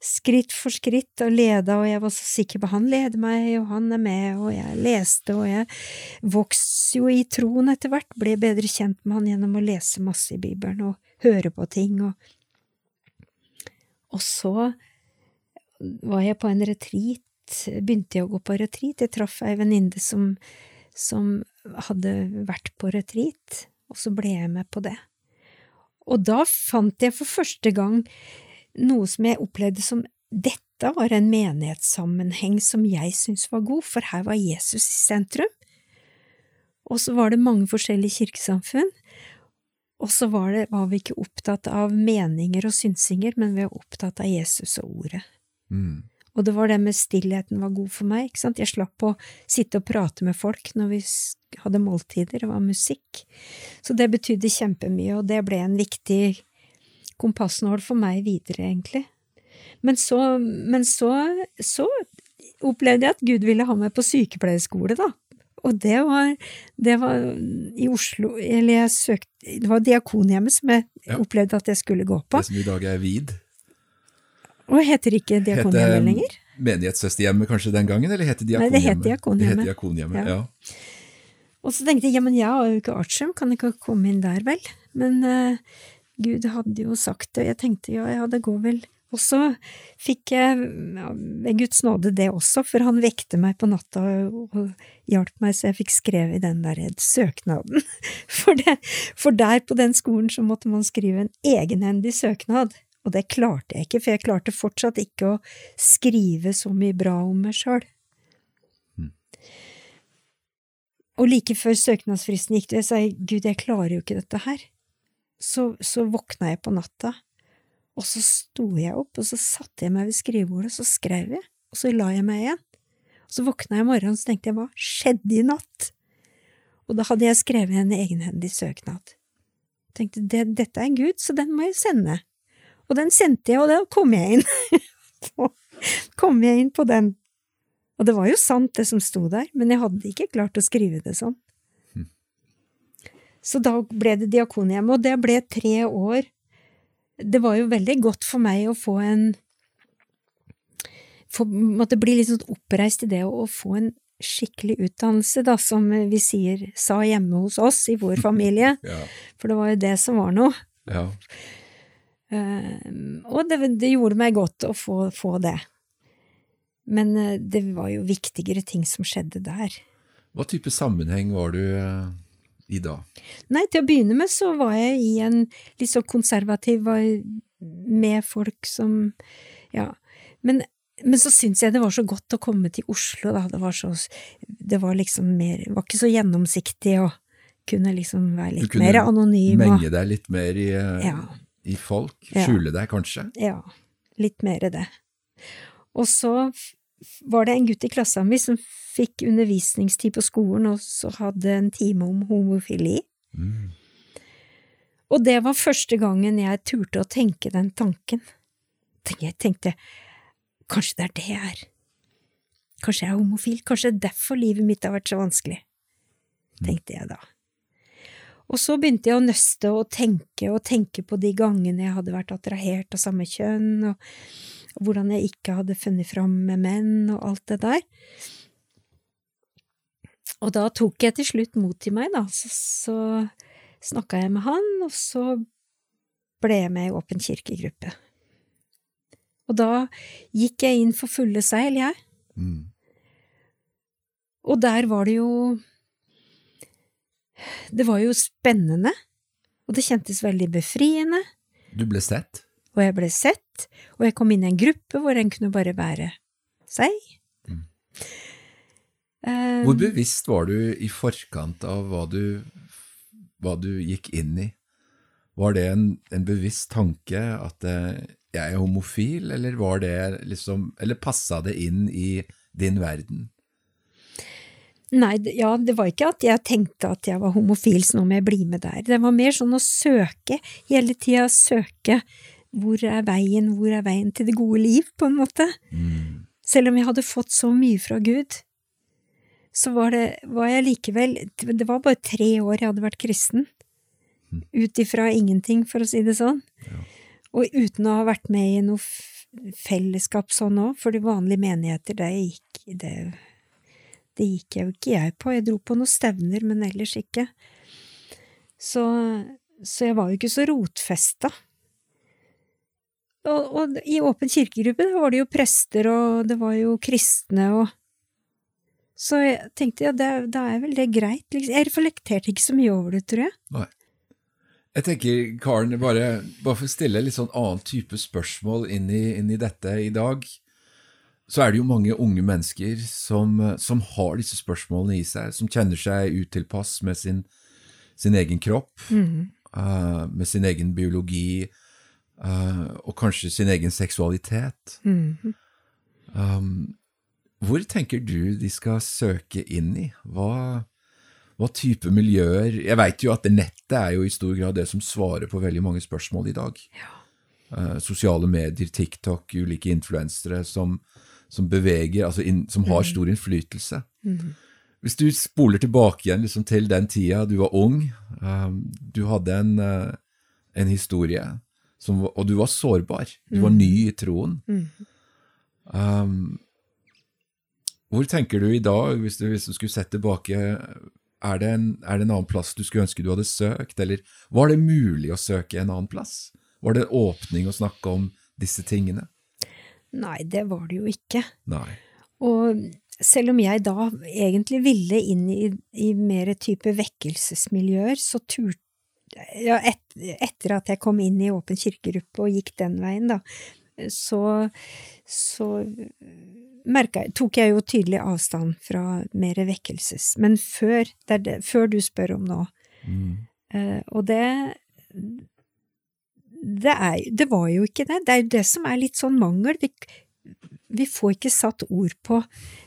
Skritt for skritt, og leda, og jeg var så sikker på han leder meg, og han er med, og jeg leste, og jeg vokste jo i troen etter hvert, ble bedre kjent med han gjennom å lese masse i Bibelen og høre på ting, og Og så var jeg på en retreat, begynte jeg å gå på retreat. Jeg traff ei venninne som, som hadde vært på retreat, og så ble jeg med på det. Og da fant jeg for første gang noe som jeg opplevde som dette var en menighetssammenheng som jeg syntes var god, for her var Jesus i sentrum. Og så var det mange forskjellige kirkesamfunn, og så var, det, var vi ikke opptatt av meninger og synsinger, men vi var opptatt av Jesus og ordet. Mm. Og det var det med stillheten var god for meg, ikke sant. Jeg slapp å sitte og prate med folk når vi hadde måltider, det var musikk. Så det betydde kjempemye, og det ble en viktig kompassnål for meg videre, egentlig. Men så, men så, så opplevde jeg at Gud ville ha meg på sykepleierskole, da. Og det var, det var i Oslo Eller jeg søkte Det var Diakonhjemmet som jeg ja. opplevde at jeg skulle gå på.
Det som i dag er VID?
Og heter ikke Diakonhjemmet lenger?
Menighetssøsterhjemmet kanskje den gangen, eller heter Diakonhjemmet?
Nei, det het Diakonhjemmet.
Det het Diakonhjemmet, ja. ja.
Og så tenkte jeg ja, men jeg har jo ikke artium, kan jeg ikke komme inn der, vel? Men uh, Gud hadde jo sagt det, og jeg tenkte ja, ja, det går vel. Og så fikk jeg ja, ved Guds nåde det også, for han vekte meg på natta og, hjalp meg så jeg fikk skrevet den der søknaden. <laughs> For, det, for der på den skolen så måtte man skrive en egenhendig søknad. Og det klarte jeg ikke, for jeg klarte fortsatt ikke å skrive så mye bra om meg sjøl. Mm. Og like før søknadsfristen gikk, jeg sa jeg Gud, jeg klarer jo ikke dette her. Så, så våkna jeg på natta, og så sto jeg opp, og så satte jeg meg ved skrivebordet, og så skrev jeg, og så la jeg meg igjen. Og så våkna jeg i morgen, og så tenkte jeg hva skjedde i natt? Og da hadde jeg skrevet en egenhendig søknad. Jeg tenkte det, dette er Gud, så den må jeg sende. Og den sendte jeg, og da kom jeg inn. <laughs> kom jeg inn på den. Og det var jo sant, det som sto der, men jeg hadde ikke klart å skrive det sånn. Så da ble det Diakonhjemmet, og det ble tre år. Det var jo veldig godt for meg å få en få, Måtte bli litt sånn oppreist i det å få en skikkelig utdannelse, da, som vi sier sa hjemme hos oss i vår <laughs> familie. ja. For det var jo det som var noe. Ja. Uh, og det, det, gjorde meg godt å få, få det. Men uh, det var jo viktigere ting som skjedde der.
Hva type sammenheng var du uh, i da?
Nei, til å begynne med så var jeg i en litt så konservativ, med folk som Ja. Men, men så syntes jeg det var så godt å komme til Oslo, da. Det var så Det var liksom mer Var ikke så gjennomsiktig og kunne liksom være litt mer anonym.
Du kunne menge deg litt mer i ja i folk? Skjule deg, kanskje?
Ja, litt mer det. Og så var det en gutt i klassen min som fikk undervisningstid på skolen, og så hadde en time om homofili. Mm. Og det var første gangen jeg turte å tenke den tanken. Jeg tenkte kanskje det er det jeg er. Kanskje jeg er homofil, kanskje det er derfor livet mitt har vært så vanskelig, tenkte jeg da. Og så begynte jeg å nøste og tenke og tenke på de gangene jeg hadde vært attrahert av samme kjønn, og, og hvordan jeg ikke hadde funnet fram med menn og alt det der. Og da tok jeg til slutt mot til meg, da, så, så snakka jeg med han, og så ble jeg med i Åpen kirkegruppe. Og da gikk jeg inn for fulle seil, jeg. Mm. Og der var det jo det var jo spennende, og det kjentes veldig befriende.
Du ble sett?
Og jeg ble sett, og jeg kom inn i en gruppe hvor en kunne bare være seg. Mm. Eh,
Hvor bevisst var du i forkant av hva du, hva du gikk inn i? Var det en, en bevisst tanke at eh, jeg er homofil, eller var det liksom Eller passa det inn i din verden?
Nei, ja, det var ikke at jeg tenkte at jeg var homofil, så nå må jeg bli med der. Det var mer sånn å søke, hele tida søke hvor er veien, hvor er veien til det gode liv, på en måte.
Mm.
Selv om jeg hadde fått så mye fra Gud, så var det, var jeg likevel, det var bare tre år jeg hadde vært kristen. Ut ifra ingenting, for å si det sånn. Og uten å ha vært med i noe fellesskap sånn òg, for de vanlige menigheter, det gikk, det, det gikk jeg jo ikke jeg på. Jeg dro på noen stevner, men ellers ikke. Så, så jeg var jo ikke så rotfesta. Og, og i åpen kirkegruppe var det jo prester, og det var jo kristne, og Så jeg tenkte ja, det, da er vel det greit, liksom. Jeg reflekterte ikke så mye over det, tror jeg.
Nei. Jeg tenker, Karen, bare, bare for å stille litt sånn annen type spørsmål inn i, inn i dette i dag, så er det jo mange unge mennesker som, som har disse spørsmålene i seg, som kjenner seg utilpass med sin, sin egen kropp, eh, med sin egen biologi, eh, og kanskje sin egen seksualitet. Um, hvor tenker du de skal søke inn i? Hva, hva type miljøer Jeg veit jo at nettet er jo i stor grad det som svarer på veldig mange spørsmål i dag. Eh, sosiale medier, TikTok, ulike influensere som, som beveger, altså in, som har stor innflytelse. Hvis du spoler tilbake igjen liksom, til den tida du var ung, um, du hadde en, en historie, som, og du var sårbar. Du var ny i troen. Um, hvor tenker du i dag, hvis du, hvis du skulle sett tilbake, er det, en, er det en annen plass du skulle ønske du hadde søkt, eller var det mulig å søke en annen plass? Var det åpning å snakke om disse tingene?
Nei, det var det jo ikke.
Nei.
Og selv om jeg da egentlig ville inn i, i mer type vekkelsesmiljøer, så turte ja, et, etter at jeg kom inn i Åpen kirkegruppe og gikk den veien, da, så, så merka, jeg- tok jeg jo tydelig avstand fra mer vekkelses. Men før, det det, før du spør om nå, eh, og det det, er, det var jo ikke det. Det er jo det som er litt sånn mangel. Vi, vi får ikke satt ord på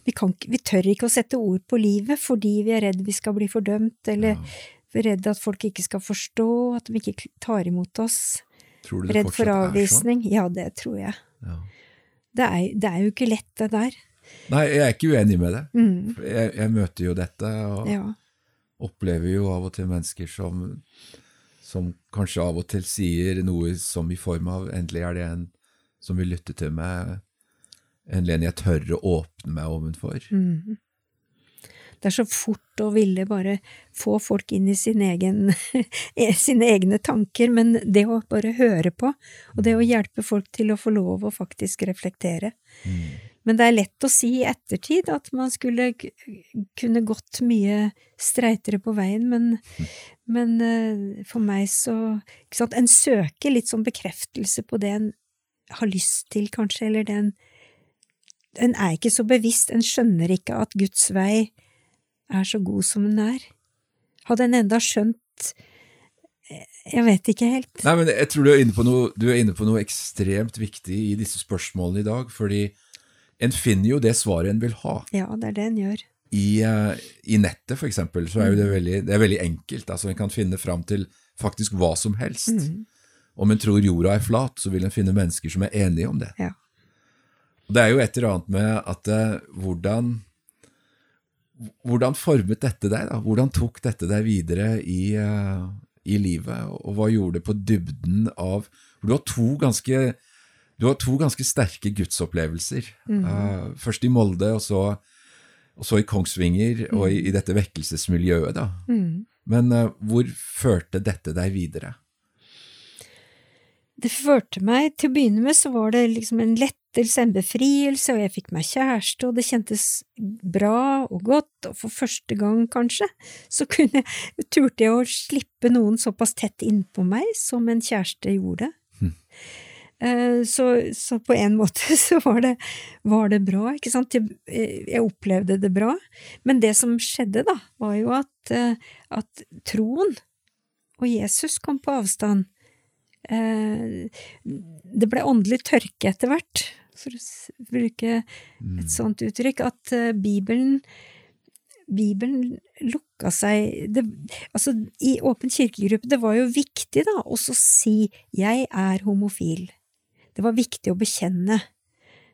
vi, kan, vi tør ikke å sette ord på livet fordi vi er redd vi skal bli fordømt, eller er redd at folk ikke skal forstå, at de ikke tar imot oss.
Tror du det
Redd for
avvisning. er sånn?
Ja, det tror jeg.
Ja.
Det er, det er jo ikke lett, det der.
Nei, jeg er ikke uenig med det.
Mm,
Jeg, jeg møter jo dette, og
ja.
opplever jo av og til mennesker som, som kanskje av og til sier noe som i form av endelig er det en som vil lytte til meg, endelig en jeg tør å åpne meg ovenfor.
Mm. Det er så fort å ville bare få folk inn i sin egen, <laughs> sine egne tanker, men det å bare høre på, og det å hjelpe folk til å få lov å faktisk reflektere. Men det er lett å si i ettertid at man skulle kunne gått mye streitere på veien, men, <laughs> men eh, for meg så sant, En søker litt sånn bekreftelse på det en har lyst til, kanskje, eller det en En er ikke så bevisst, en skjønner ikke at Guds vei er så god som hun er. Hadde en enda skjønt eh, Jeg vet ikke helt.
Nei, men jeg tror du er, inne på noe, du er inne på noe ekstremt viktig i disse spørsmålene i dag, fordi en finner jo det svaret en vil ha.
Ja, det er det en gjør.
I, eh, I nettet, for eksempel, så er jo det veldig, det er veldig enkelt. Altså, En kan finne fram til faktisk hva som helst. Om en tror jorda er flat, så vil en finne mennesker som er enige om det.
Ja.
Det er jo et eller annet med at eh, hvordan Hvordan formet dette deg? da? Hvordan tok dette deg videre i, uh, i livet? Og hva gjorde det på dybden av du har to ganske, du har to ganske sterke gudsopplevelser. Eh, først i Molde, og så, og så i Kongsvinger, og i, i dette vekkelsesmiljøet. da. Men uh, hvor førte dette deg videre?
Det førte meg Til å begynne med så var det liksom en lettelse, en befrielse, og jeg fikk meg kjæreste, og det kjentes bra og godt, og for første gang, kanskje, så kunne jeg, turte jeg å slippe noen såpass tett innpå meg som en kjæreste gjorde. Eh, så, så, på en måte <laughs> så var det, var det bra, ikke sant. Jeg, jeg, opplevde det bra. Men det som skjedde, da, var jo at, eh, at troen og Jesus kom på avstand. Eh, det ble åndelig tørke etter hvert, for å bruke et mm. sånt uttrykk, at Bibelen Bibelen lukka seg det, Altså, i Åpen kirkegruppe, det var jo viktig, da, å si 'jeg er homofil'. Det var viktig å bekjenne.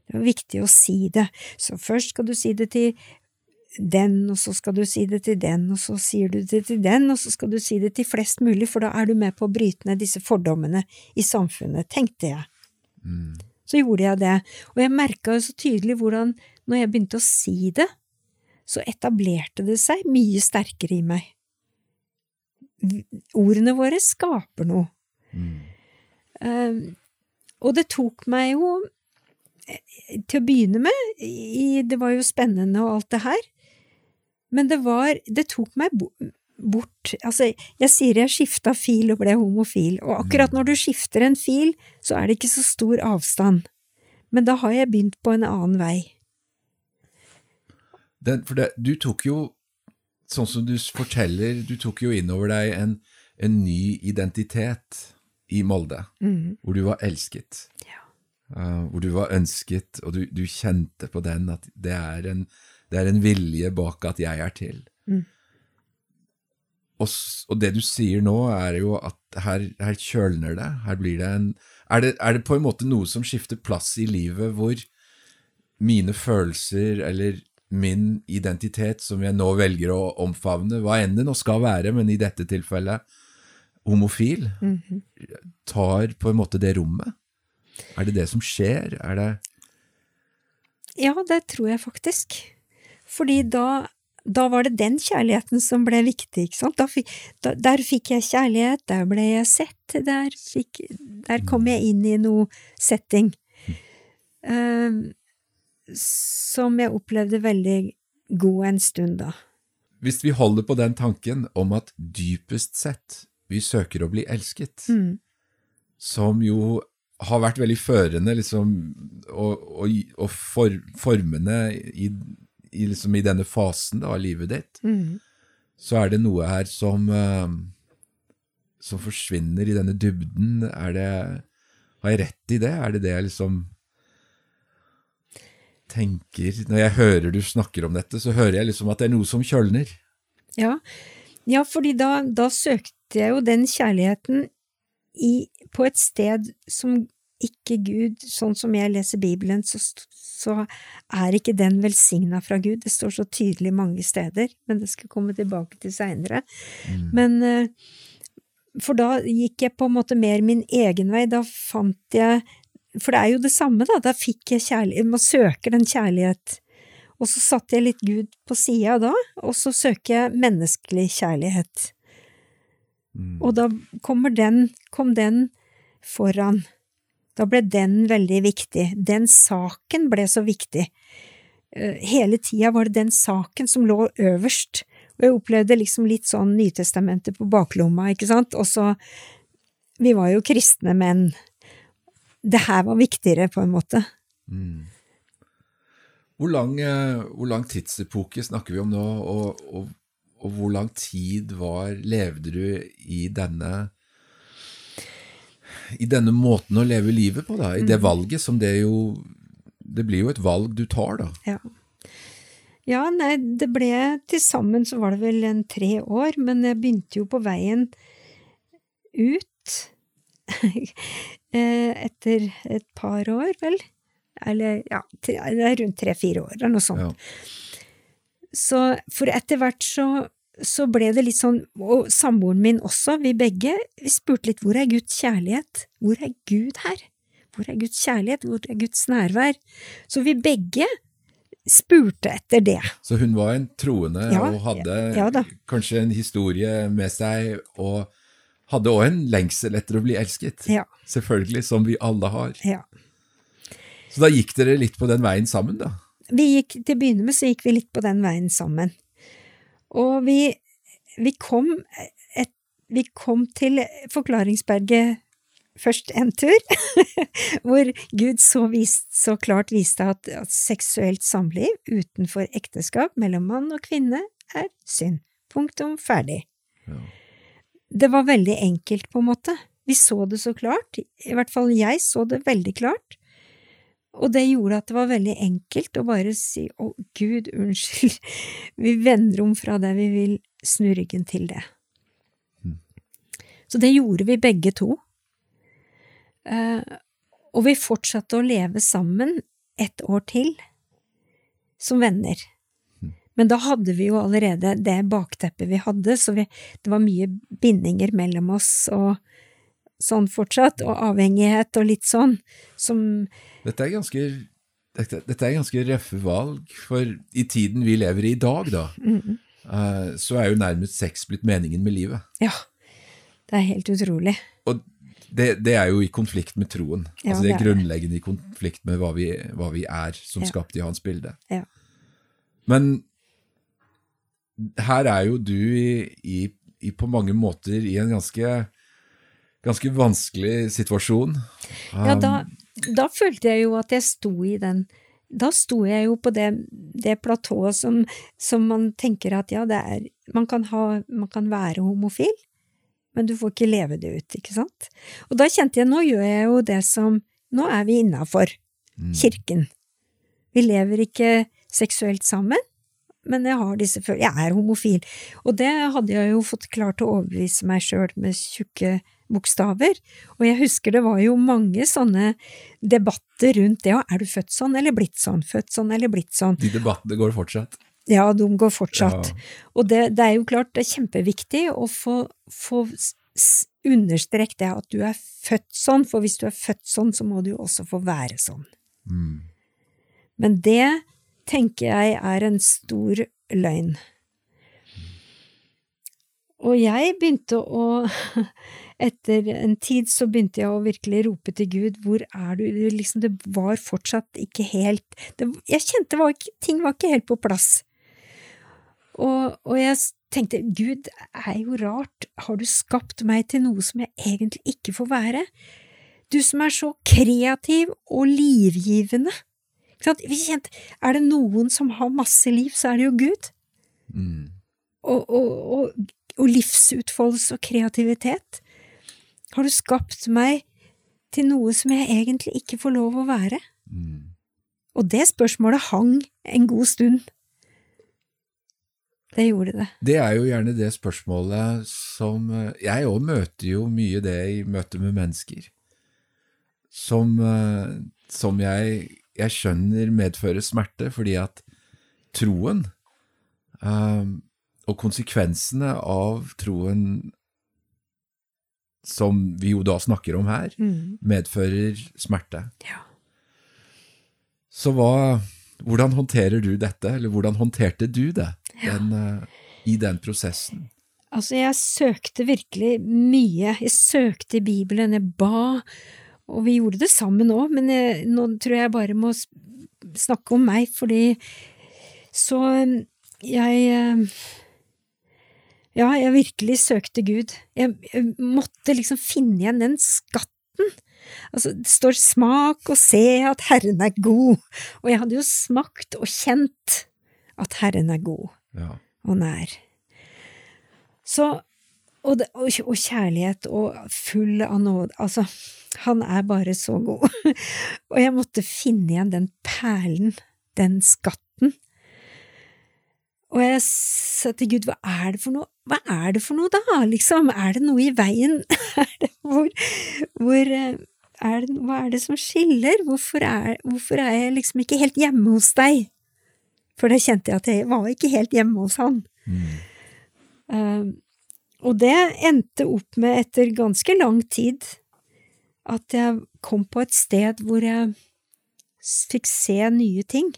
Det var viktig å si det. Så først skal du si det til den, og så skal du si det til den, og så sier du det til den, og så skal du si det til flest mulig, for da er du med på å bryte ned disse fordommene i samfunnet, tenkte jeg. Mm. Så gjorde jeg det, og jeg merka jo så tydelig hvordan, når jeg begynte å si det, så etablerte det seg mye sterkere i meg. Ordene våre skaper noe. Mm. Um, og det tok meg jo eh, til å begynne med, i, det var jo spennende og alt det her, men det var, det tok meg bort, altså jeg sier jeg skifta fil og ble homofil, og akkurat når du skifter en fil, så er det ikke så stor avstand, men da har jeg begynt på en annen vei.
Den, for det, du tok jo, sånn som du forteller, du tok jo innover deg en, en ny identitet i Molde, mm. hvor du var elsket. Ja. Uh, hvor du var ønsket, og du, du, kjente på den at det er, en, det er en vilje bak at jeg er til. Mm. Og, og, det du sier nå, er jo at her, her kjølner det. Her blir det en er det, er det på en måte noe som skifter plass i livet, hvor mine følelser eller min identitet, som jeg nå velger å omfavne, hva enn det nå skal være, men i dette tilfellet homofil, mm -hmm. tar på en måte det rommet? Er det det som skjer? Er det
Ja, det tror jeg faktisk. Fordi da, da var det den kjærligheten som ble viktig, ikke sant? Fikk, da, der fikk jeg kjærlighet, der ble jeg sett, der, fikk, der kom jeg inn i noe setting. Uh, som jeg opplevde veldig god en stund, da.
Hvis vi holder på den tanken om at dypest sett vi søker å bli elsket, mm. som jo har vært veldig førende liksom, og, og, og for, formende i, i, liksom, i, denne fasen da, av livet ditt, mm. så er det noe her som, uh, som forsvinner i denne dybden. Er det, har jeg rett i det? Er det det liksom tenker Når jeg hører du snakker om dette, så hører jeg liksom at det er noe som kjølner.
Ja, ja fordi da, da, søkte jeg jo den kjærligheten i, på et sted som ikke Gud, sånn som jeg leser Bibelen, så, så er ikke den velsigna fra Gud. Det står så tydelig mange steder, men det skal komme tilbake til seinere. Mm. Men eh, For da gikk jeg på en måte mer min egen vei. Da fant jeg for det er jo det samme, da. Da fikk jeg kjærlighet Man søker den kjærlighet. Og så satte jeg litt Gud på sida da, og så søker jeg menneskelig kjærlighet. Mm. Og da kommer den, kom den foran. Da ble den veldig viktig. Den saken ble så viktig. Eh, hele tida var det den saken som lå øverst. Og jeg opplevde liksom litt sånn Nytestamentet på baklomma, ikke sant. Og så Vi var jo kristne menn det her var viktigere, på en måte. Mm.
Hvor, lang, eh, hvor lang, tidsepoke snakker vi om nå, og, og, og hvor lang tid var, levde du i denne i denne måten å leve livet på, da, i det mm. valget som det jo Det blir jo et valg du tar, da.
Ja. ja, nei, det ble Til sammen så var det vel en tre år, men jeg begynte jo på veien ut <laughs> Eh, etter et par år, vel. Eller ja, det er rundt tre–fire år, eller noe sånt. Ja. Så for etter hvert så, så ble det litt sånn, og samboeren min også, vi begge, vi spurte litt hvor er Guds kjærlighet? Hvor er Gud her? Hvor er Guds kjærlighet? Hvor er Guds nærvær? Så vi begge spurte etter det.
Så hun var en troende ja, og hadde ja, ja kanskje en historie med seg, og hadde òg en lengsel etter å bli elsket. Ja. Selvfølgelig, som vi alle har. Ja. Så da gikk dere litt på den veien sammen, da?
Vi gikk, Til å begynne med så gikk vi litt på den veien sammen. Og vi, vi, kom, et, vi kom til Forklaringsberget først en tur <laughs> hvor Gud så, vist, så klart viste at, at, seksuelt samliv utenfor ekteskap mellom mann og kvinne er synd. Punktum ferdig. Ja. Det var veldig enkelt, på en måte. Vi så det så klart, i hvert fall jeg så det veldig klart. Og det gjorde at det var veldig enkelt å bare si å, Gud, unnskyld, <laughs> vi vender om fra det, vi vil snu ryggen til det. Mm. Så det gjorde vi begge to. Uh, og vi fortsatte å leve sammen et år til, som venner. Mm. Men da hadde vi jo allerede det bakteppet vi hadde, så vi, det var mye bindinger mellom oss og sånn fortsatt, og avhengighet og litt sånn, som
Dette er ganske dette, dette er ganske røffe valg, for i tiden vi lever i i dag, da, mm. uh, så er jo nærmest sex blitt meningen med livet.
Ja, det er helt utrolig.
Og det, det er jo i konflikt med troen. Ja, altså det er grunnleggende i konflikt med hva vi, hva vi er, som ja. skapt i hans bilde.
Ja.
Men her er jo du i, i, i, på mange måter i en ganske ganske vanskelig situasjon.
Um, ja, da, da, følte jeg jo at jeg sto i den Da sto jeg jo på det, det platået som, som, man tenker at ja, det er man kan, ha, man kan være homofil, men du får ikke leve det ut, ikke sant? Og da kjente jeg nå gjør jeg jo det som Nå er vi innafor mm. kirken. Vi lever ikke seksuelt sammen, men jeg har disse følelsene Jeg er homofil. Og det hadde jeg jo fått klart å overbevise meg sjøl med tjukke bokstaver. Og jeg husker det var jo mange sånne debatter rundt det, og er du født sånn eller blitt sånn, født sånn eller blitt sånn?
De debattene går fortsatt?
Ja, de går fortsatt. Ja. Og det, det, er jo klart, det er kjempeviktig å få, få understreke det at du er født sånn, for hvis du er født sånn, så må du jo også få være sånn. Mm. Men det tenker jeg er en stor løgn. Og jeg begynte å <laughs> Etter en tid så begynte jeg å virkelig rope til Gud, hvor er du, liksom, det var fortsatt ikke helt det, Jeg kjente var ikke, ting var ikke helt på plass. Og, og jeg tenkte, Gud, er jo rart, har du skapt meg til noe som jeg egentlig ikke får være? Du som er så kreativ og livgivende. Er det noen som har masse liv, så er det jo Gud. Mm. Og, og, og, og, livsutfoldelse og kreativitet. Har du skapt meg til noe som jeg egentlig ikke får lov å være? Mm. Og det spørsmålet hang en god stund. Det gjorde det.
Det er jo gjerne det spørsmålet som eh, Jeg òg møter jo mye det i møte med mennesker. Som, eh, som jeg, jeg, skjønner medfører smerte, fordi at troen um, og konsekvensene av troen som vi jo da snakker om her, mm. medfører smerte.
Ja.
Så hva, hvordan håndterer du dette, eller hvordan håndterte du det ja. den, uh, i den prosessen?
Altså, jeg søkte virkelig mye. Jeg søkte i Bibelen, jeg ba, og vi gjorde det sammen òg, men jeg, nå tror jeg bare må snakke om meg, fordi så jeg uh, ja, jeg virkelig søkte Gud. Jeg, jeg måtte liksom finne igjen den skatten. Altså, det står smak og se at Herren er god, og jeg hadde jo smakt og kjent at Herren er god
ja.
og nær. Så, og, det, og, og, kjærlighet og full av nåde, altså, han er bare så god. <laughs> og jeg måtte finne igjen den perlen, den skatten, og jeg sa til Gud, hva er det for noe, hva er det for noe da, liksom, er det noe i veien, <laughs> er det hvor, hvor eh, er det, hva er det som skiller, hvorfor er, hvorfor er, jeg liksom ikke helt hjemme hos deg? For da kjente jeg at jeg var ikke helt hjemme hos han. Mm. Uh, og det endte opp med, etter ganske lang tid, at jeg kom på et sted hvor jeg fikk se nye ting.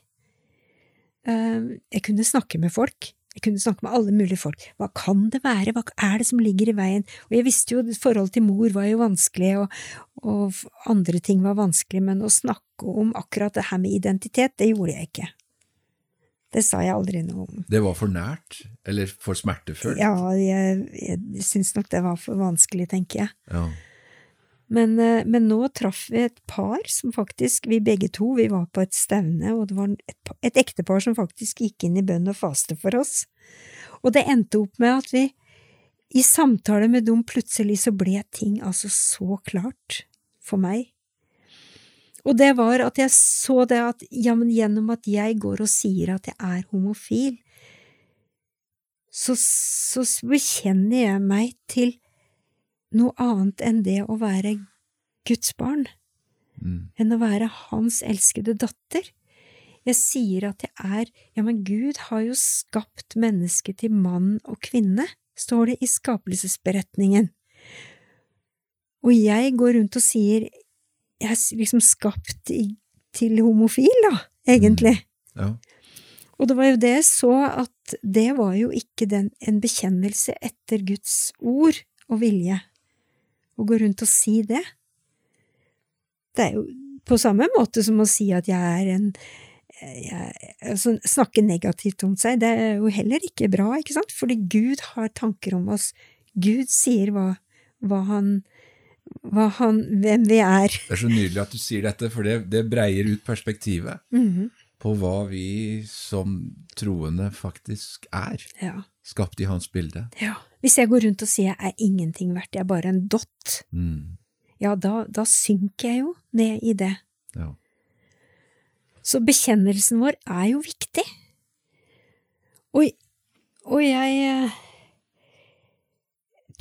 Ehm, jeg kunne snakke med folk. Jeg kunne snakke med alle mulige folk. Hva kan det være, hva er det som ligger i veien? Og jeg visste jo at forholdet til mor var jo vanskelig, og, og, andre ting var vanskelig, men å snakke om akkurat det her med identitet, det gjorde jeg ikke. Det sa jeg aldri noe om.
Det var for nært, eller for smertefullt?
Ja, jeg, jeg syns nok det var for vanskelig, tenker jeg.
Ja.
Men, eh, men nå traff vi et par som faktisk, vi begge to, vi var på et stevne, og det var et, et ektepar som faktisk gikk inn i bønn og faste for oss. Og det endte opp med at vi, i samtale med dem, plutselig så ble ting altså så klart for meg. Og det var at jeg så det at, ja, men gjennom at jeg går og sier at jeg er homofil, så, så bekjenner jeg meg til noe annet enn det å være Guds barn,
Mm.
enn å være Hans elskede datter. Jeg sier at jeg er, ja, men Gud har jo skapt mennesket til mann og kvinne, står det i skapelsesberetningen. Og jeg går rundt og sier, jeg er liksom skapt i, til homofil, da, egentlig.
Ja.
Og det var jo det jeg så, at det var jo ikke den, en bekjennelse etter Guds ord og vilje, å gå rundt og si det. Det er jo på samme måte som å si at jeg er en jeg, altså, Snakke negativt om seg, det er jo heller ikke bra, ikke sant? Fordi Gud har tanker om oss. Gud sier hva, hva han hva han, hvem vi er.
Det er så nydelig at du sier dette, for det, det breier ut perspektivet
Mhm.
på hva vi som troende faktisk er.
Ja.
Skapt i hans bilde.
ja. Hvis jeg går rundt og sier jeg er ingenting verdt, jeg er bare en dott,
Mm.
ja, da, da synker jeg jo ned i det.
Ja.
Så bekjennelsen vår er jo viktig. Og, og jeg eh,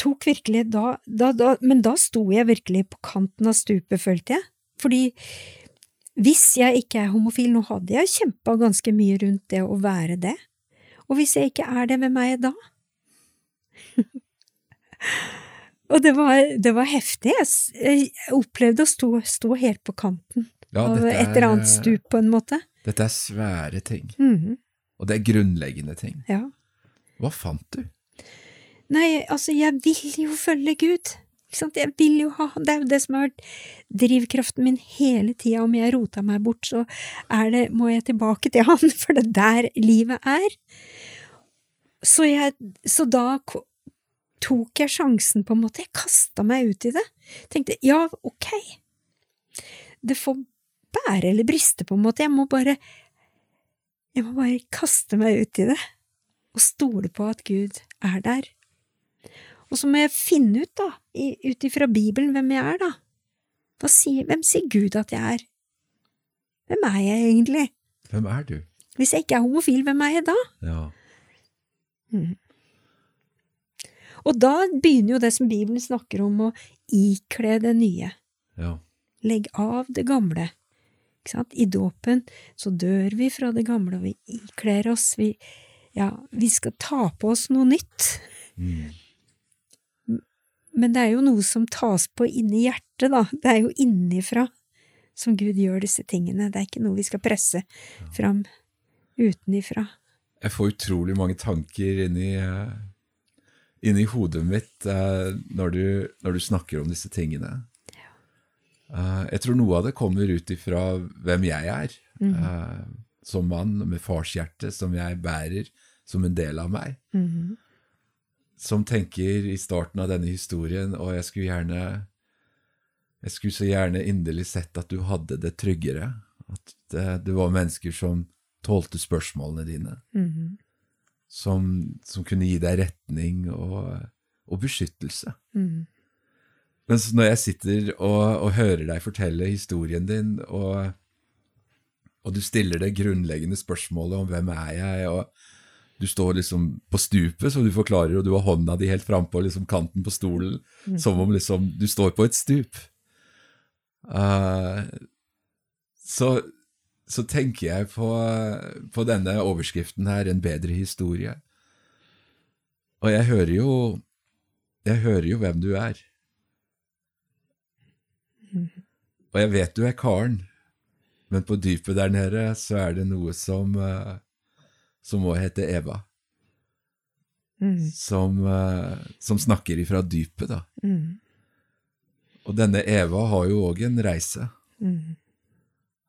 tok virkelig da, da, da Men da sto jeg virkelig på kanten av stupet, følte jeg. Fordi hvis jeg ikke er homofil, nå hadde jeg kjempa ganske mye rundt det å være det, og hvis jeg ikke er det, hvem er jeg da? og det var, det var heftig. Jeg, opplevde å stå, stå helt på kanten
Ja,
av et eller
er-
annet stup, på en måte.
Dette er svære ting,
Mhm,
og det er grunnleggende ting.
ja.
Hva fant du?
Nei, altså, jeg vil jo følge Gud. Jeg vil jo ha Det er jo det som har vært drivkraften min hele tida. Om jeg rota meg bort, så det, må jeg tilbake til Han, <laughs> for det er der livet er. Så, jeg, så da tok jeg sjansen, på en måte. Jeg kasta meg ut i det. Tenkte ja, ok. Det får bære eller briste, på en måte. Jeg må bare Jeg må bare kaste meg ut i det og stole på at Gud er der. Og så må jeg finne ut, da, ut ifra Bibelen, hvem jeg er, da. Sier, hvem sier Gud at jeg er? Hvem er jeg egentlig?
Hvem er du?
Hvis jeg ikke er homofil, hvem er jeg da?
Ja.
Og da begynner jo det som Bibelen snakker om, å ikle det nye.
ja.
Legg av det gamle. I dåpen så dør vi fra det gamle, og vi ikler oss. Vi, ja, vi skal ta på oss noe nytt.
Mm.
Men det er jo noe som tas på inni hjertet, da. Det er jo innifra som Gud gjør disse tingene. Det er ikke noe vi skal presse fram utenifra.
Jeg får utrolig mange tanker inni, eh, inni hodet mitt eh, når, du, når du snakker om disse tingene. Eh, jeg tror noe av det kommer ut ifra hvem jeg er, Mm. som mann med farshjerte som jeg bærer som en del av meg.
Mhm.
Som tenker i starten av denne historien, og jeg skulle gjerne Jeg skulle så gjerne inderlig sett at du hadde det tryggere. At det, det var mennesker som tålte spørsmålene dine.
Mhm.
som, som kunne gi deg retning og, og beskyttelse.
Men
Mens når jeg sitter og, og hører deg fortelle historien din, og, og du stiller det grunnleggende spørsmålet om hvem er jeg, og du står liksom på stupet, som du forklarer, og du har hånda di helt frampå liksom kanten på stolen, som om liksom du står på et stup. Uh, så, så tenker jeg på, på denne overskriften her, En bedre historie. Og jeg hører jo Jeg hører jo hvem du er. Og jeg vet du er karen, men på dypet der nede så er det noe som eh, som òg heter Eva.
Mm.
Som, eh, som snakker ifra dypet, da.
Mm.
Og denne Eva har jo òg en reise.
Mm.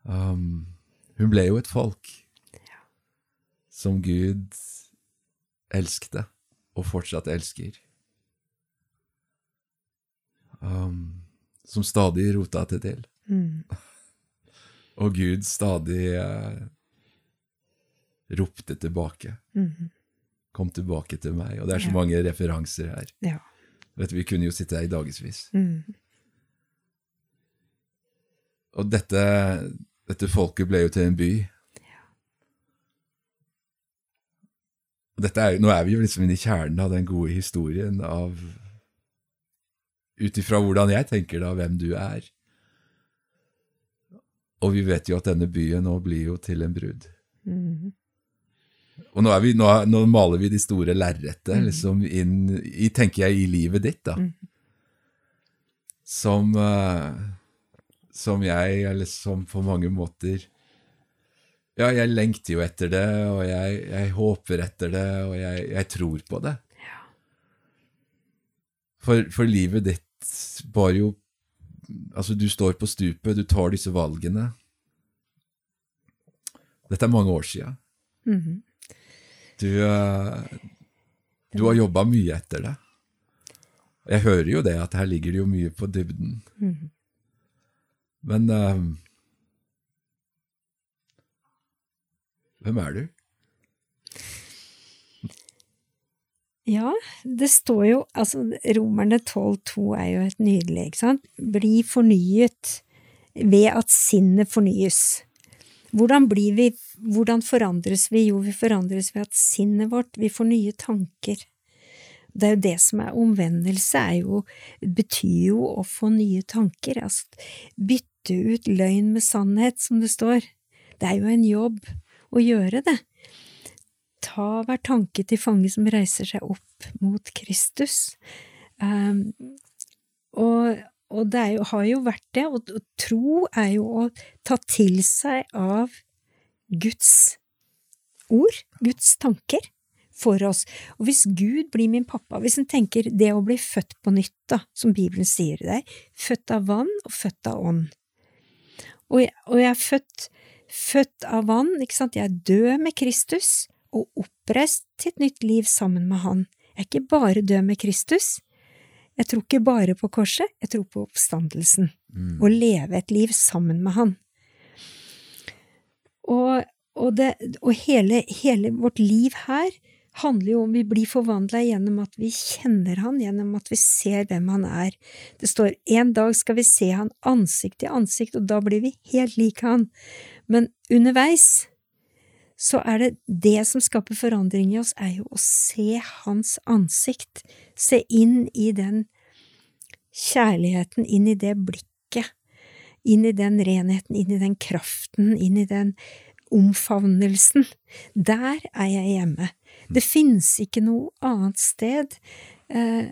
Um, hun ble jo et folk som Gud elskte, og fortsatt elsker. Um, som stadig rota det til.
Mm. <laughs>
Og Gud stadig eh, ropte tilbake.
Mm.
Kom tilbake til meg. Og det er så
Ja.
mange referanser her.
Ja.
Vet Vi kunne jo sitte her i dagevis.
Mm.
Og dette, dette folket ble jo til en by. Dette er, nå er vi jo liksom inne i kjernen av den gode historien av Ut ifra hvordan jeg tenker da, hvem du er. Og vi vet jo at denne byen nå blir jo til en brud.
Mm.
Og nå, er vi, nå, nå maler vi de store lerretet liksom inn i, tenker jeg, i livet ditt, da. Som, uh, som jeg, eller som på mange måter Ja, jeg lengter jo etter det, og jeg, jeg håper etter det, og jeg, jeg tror på det. For, for livet ditt var jo Altså, du står på stupet, du tar disse valgene. Dette er mange år sia.
Mhm.
Du, eh, du har jobba mye etter det. Jeg hører jo det, at her ligger det jo mye på dybden.
Mm.
Men uh, Hvem er du?
Ja, det står jo altså Romerne 12,2 er jo et nydelig, ikke sant? Bli fornyet ved at sinnet fornyes. Hvordan blir vi, hvordan forandres vi? Jo, vi forandres ved at sinnet vårt, vi får nye tanker. Det er jo det som er omvendelse, er jo, betyr jo å få nye tanker, altså bytte ut løgn med sannhet, som det står. Det er jo en jobb å gjøre det ta hver tanke til fange som reiser seg opp mot Kristus. Um, og, og det jo, har jo vært det, og, og, tro er jo å ta til seg av Guds ord, Guds tanker, for oss. Og hvis Gud blir min pappa, hvis en tenker det å bli født på nytt, da, som Bibelen sier det deg, født av vann og født av ånd. Og jeg, og jeg er født, født av vann, ikke sant, jeg er død med Kristus og oppreist til et nytt liv sammen med Han. Jeg er ikke bare død med Kristus. Jeg tror ikke bare på korset, jeg tror på oppstandelsen.
Mm.
Å leve et liv sammen med Han. Og, og, det, og hele, hele, vårt liv her handler jo om vi blir forvandla gjennom at vi kjenner Han, gjennom at vi ser hvem Han er. Det står en dag skal vi se Han ansikt til ansikt, og da blir vi helt lik Han. Men underveis så er det det som skaper forandring i oss, er jo å se hans ansikt, se inn i den kjærligheten, inn i det blikket, inn i den renheten, inn i den kraften, inn i den omfavnelsen. Der er jeg hjemme. Det finnes ikke noe annet sted eh,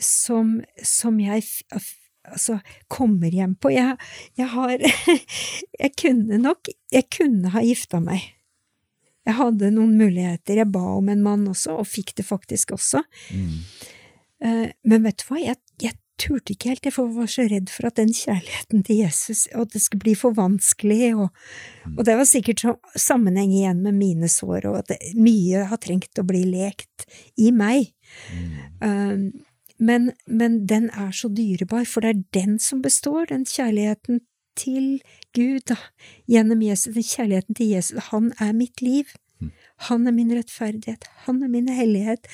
som, som jeg altså, kommer hjem på. Jeg, jeg har <laughs> Jeg kunne nok Jeg kunne ha gifta meg. Jeg hadde noen muligheter. Jeg ba om en mann også, og fikk det faktisk også.
Mm.
Men vet du hva, jeg turte ikke helt, jeg var så redd for at den kjærligheten til Jesus, at det skulle bli for vanskelig, og, og det var sikkert så sammenheng igjen med mine sår, og at mye har trengt å bli lekt i meg. Mm. Men, men den er så dyrebar, for det er den som består, den kjærligheten til Gud, da, gjennom Jesus, den kjærligheten til Jesus. Han er mitt liv. Han er min rettferdighet. Han er min hellighet.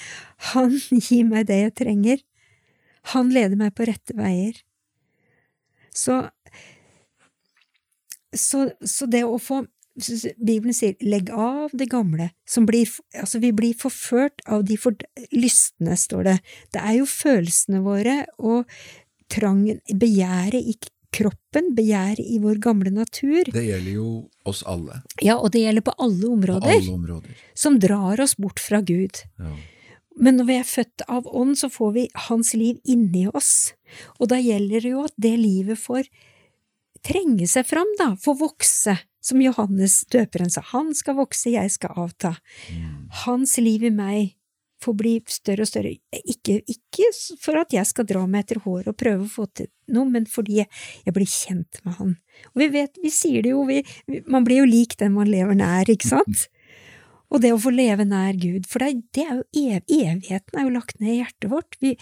Han gir meg det jeg trenger. Han leder meg på rette veier. Så, så, så det å få Bibelen sier 'legg av det gamle', som blir Altså, vi blir forført av de for, lystne, står det. Det er jo følelsene våre og trangen, begjæret i kroppen, begjæret i vår gamle natur.
Det gjelder jo oss alle.
Ja, og det gjelder på alle områder.
På alle områder.
Som drar oss bort fra Gud.
Ja.
Men når vi er født av ånd, så får vi Hans liv inni oss. Og da gjelder det jo at det livet får trenge seg fram, da, får vokse. Som Johannes døperen sa, han skal vokse, jeg skal avta.
Mm.
Hans liv i meg får bli større og større, ikke, ikke, for at jeg skal dra meg etter håret og prøve å få til noe, men fordi jeg, jeg blir kjent med han. Og vi vet, vi sier det jo, vi, man blir jo lik den man lever nær, ikke sant? <laughs> Og det å få leve nær Gud, for det, det er jo ev, evigheten er jo lagt ned i hjertet vårt. Vi,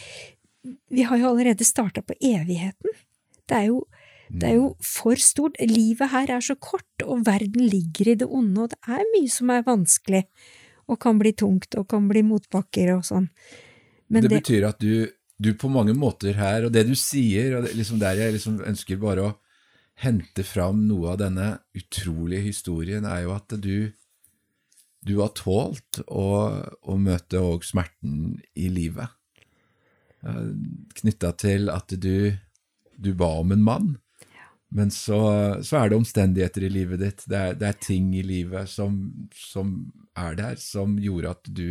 vi har jo allerede starta på evigheten. Det er jo, det er jo for stort. Livet her er så kort, og verden ligger i det onde, og det er mye som er vanskelig, og kan bli tungt, og kan bli motbakker og sånn.
Men det, det betyr at du, du, på mange måter her, og det du sier, og det, liksom der jeg liksom ønsker bare å hente fram noe av denne utrolige historien, er jo at du du har tålt å, å møte òg smerten i livet. Knytta til at du, du, ba om en mann, men så, så, er det omstendigheter i livet ditt, det er, det er ting i livet som, som, er der, som gjorde at du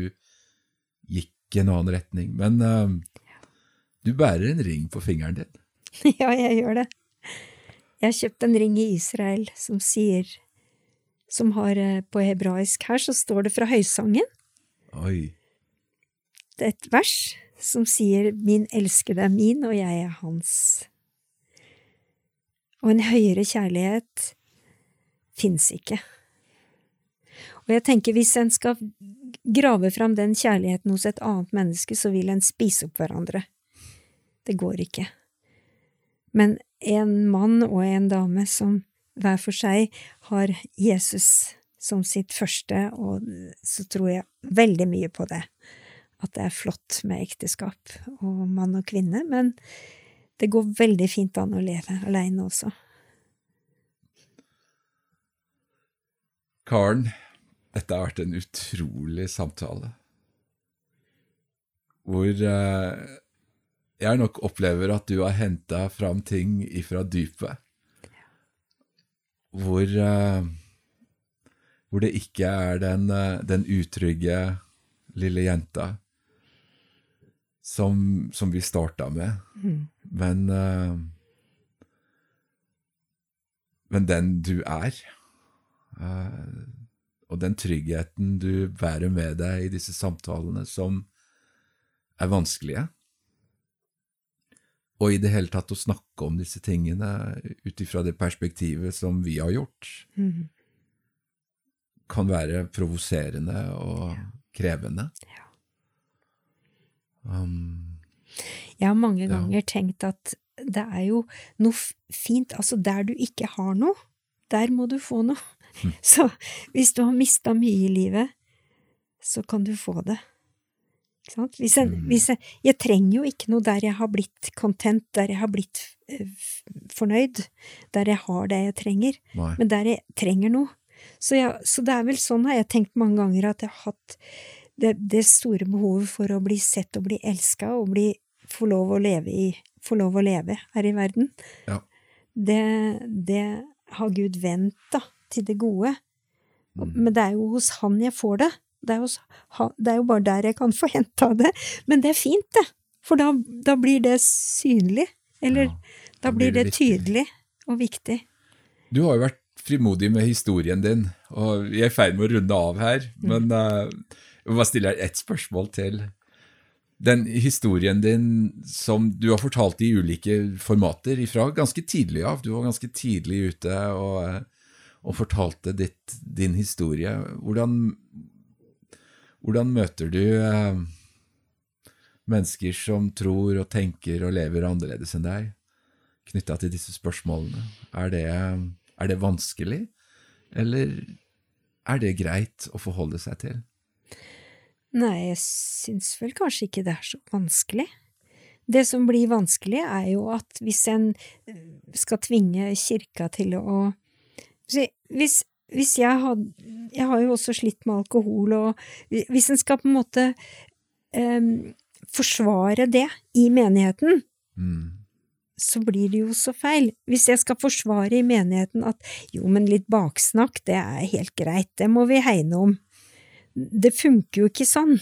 gikk i en annen retning. Men uh, du bærer en ring på fingeren din. <laughs>
Ja, jeg gjør det. Jeg har kjøpt en ring i Israel som sier som har eh, på hebraisk her, så står det fra Høysangen.
Oi.
Det er et vers som sier Min elskede er min, og jeg er hans. Og en høyere kjærlighet fins ikke. Og jeg tenker hvis en skal grave fram den kjærligheten hos et annet menneske, så vil en spise opp hverandre. Det går ikke. Men en mann og en dame som hver for seg har Jesus som sitt første, og så tror jeg veldig mye på det. At det er flott med ekteskap og mann og kvinne, men det går veldig fint an å leve alene også.
Karen, dette har vært en utrolig samtale. Hvor eh, jeg nok opplever at du har henta fram ting ifra dypet hvor, uh, hvor det ikke er den, uh, den utrygge lille jenta som, som vi starta med, mm. men uh, Men den du er, og den tryggheten du bærer med deg i disse samtalene, som er vanskelige og i det hele tatt å snakke om disse tingene ut ifra det perspektivet som vi har gjort, mm. kan være provoserende og ja. krevende. Ja.
Um, jeg har mange ganger ja. tenkt at det er jo noe fint Altså, der du ikke har noe, der må du få noe. Mm. <laughs> Så hvis du har mista mye i livet, så kan du få det. Hvis jeg, mm. hvis jeg, jeg, trenger jo ikke noe der jeg har blitt content, der jeg har blitt uh, fornøyd, der jeg har det jeg trenger, Nei. men der jeg trenger noe. Så, jeg, så, det er vel sånn har jeg tenkt mange ganger, at jeg har hatt det, det store behovet for å bli sett og bli elska og bli, få, lov å leve i, få lov å leve her i verden. Ja. Det, det, har Gud vendt, da, til det gode. Mm. Men det er jo hos Han jeg får det. Det er, jo, det er jo bare der jeg kan få <laughs> henta det. Men det er fint, det. For da, da blir det synlig. Eller ja, da, blir det, det tydelig og viktig.
Du har jo vært frimodig med historien din, og vi er i ferd med å runde av her. Mm. Men uh, jeg bare stille deg ett spørsmål til. Den historien din som du har fortalt i ulike formater ifra ganske tidlig av, du var ganske tidlig ute og, og fortalte ditt, din historie. Hvordan, hvordan møter du eh, mennesker som tror og tenker og lever annerledes enn deg, knytta til disse spørsmålene? Er det, er det vanskelig, eller er det greit å forholde seg til?
Nei, jeg syns vel kanskje ikke det er så vanskelig. Det som blir vanskelig, er jo at hvis en skal tvinge kirka til å Hvis, hvis jeg har Jeg har jo også slitt med alkohol, og hvis en skal på en måte um, forsvare det i menigheten, mm. så blir det jo så feil. Hvis jeg skal forsvare i menigheten at jo, men litt baksnakk, det er helt greit, det må vi hegne om. Det funker jo ikke sånn.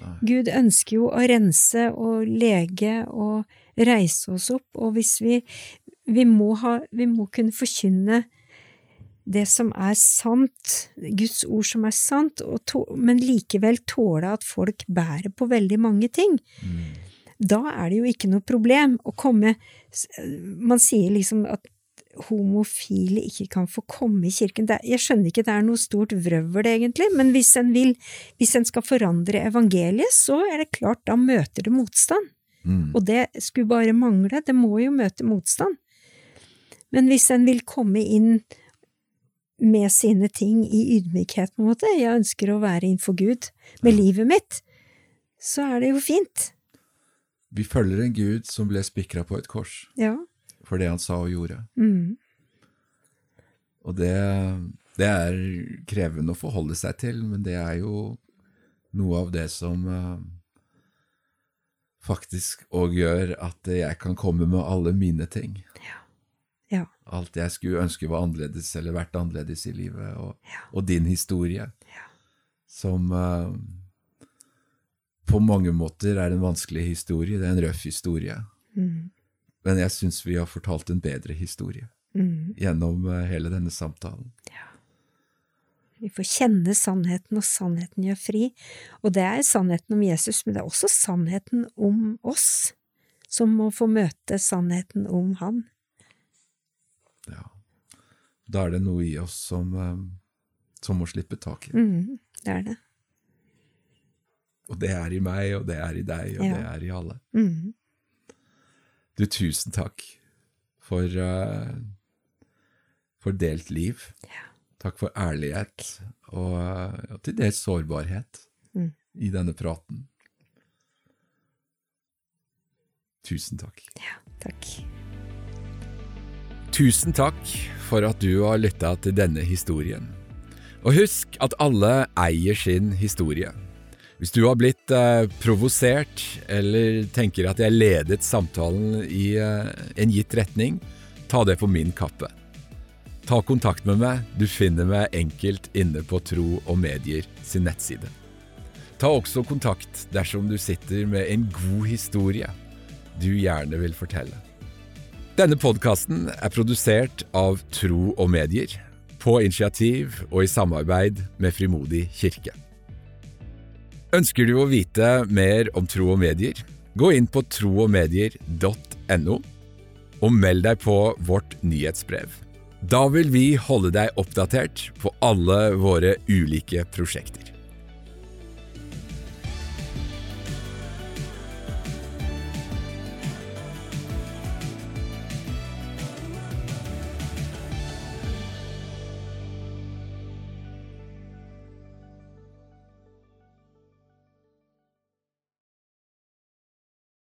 Nei. Gud ønsker jo å rense og lege og reise oss opp, og hvis vi vi må, ha, vi må kunne forkynne det som er sant, Guds ord som er sant, men likevel tåle at folk bærer på veldig mange ting. Mm. Da er det jo ikke noe problem å komme Man sier liksom at homofile ikke kan få komme i kirken. jeg skjønner ikke det er noe stort vrøvl, egentlig, men hvis en vil, hvis en skal forandre evangeliet, så er det klart, da møter det motstand. Mm. Og det skulle bare mangle, det må jo møte motstand. Men hvis en vil komme inn med sine ting i ydmykhet, på en måte, jeg ønsker å være innenfor Gud med livet mitt, så er det jo fint.
Vi følger en Gud som ble spikra på et kors
Ja.
for det han sa og gjorde.
Mm.
Og det, det er krevende å forholde seg til, men det er jo noe av det som uh, faktisk òg gjør at jeg kan komme med alle mine ting.
Ja.
Alt jeg skulle ønske var annerledes eller vært annerledes i livet, og,
Ja.
og din historie,
Ja.
som uh, på mange måter er en vanskelig historie. Det er en røff historie.
Mm.
Men jeg syns vi har fortalt en bedre historie
Mm.
gjennom uh, hele denne samtalen.
Vi får kjenne sannheten, og sannheten gjør fri. Og det er sannheten om Jesus, men det er også sannheten om oss, som må få møte sannheten om Han.
Ja. Da er det noe i oss som, eh, som må slippe taket.
Mm, det er det.
Og det er i meg, og det er i deg, og
Ja.
det er i alle.
Mm.
Du, tusen takk for, uh, for delt liv. Takk for ærlighet og, eh, og til dels sårbarhet
Mm.
i denne praten. Tusen takk.
Ja, takk.
Tusen takk for at du har lytta til denne historien. Og husk at alle eier sin historie. Hvis du har blitt eh, provosert, eller tenker at jeg ledet samtalen i eh, en gitt retning, ta det på min kappe. Ta kontakt med meg, du finner meg enkelt inne på Tro og Medier sin nettside. Ta også kontakt dersom du sitter med en god historie du gjerne vil fortelle. Denne podkasten er produsert av Tro og Medier, på initiativ og i samarbeid med Frimodig kirke. Ønsker du å vite mer om Tro og Medier? Gå inn på troogmedier.no, og meld deg på vårt nyhetsbrev. Da vil vi holde deg oppdatert på alle våre ulike prosjekter.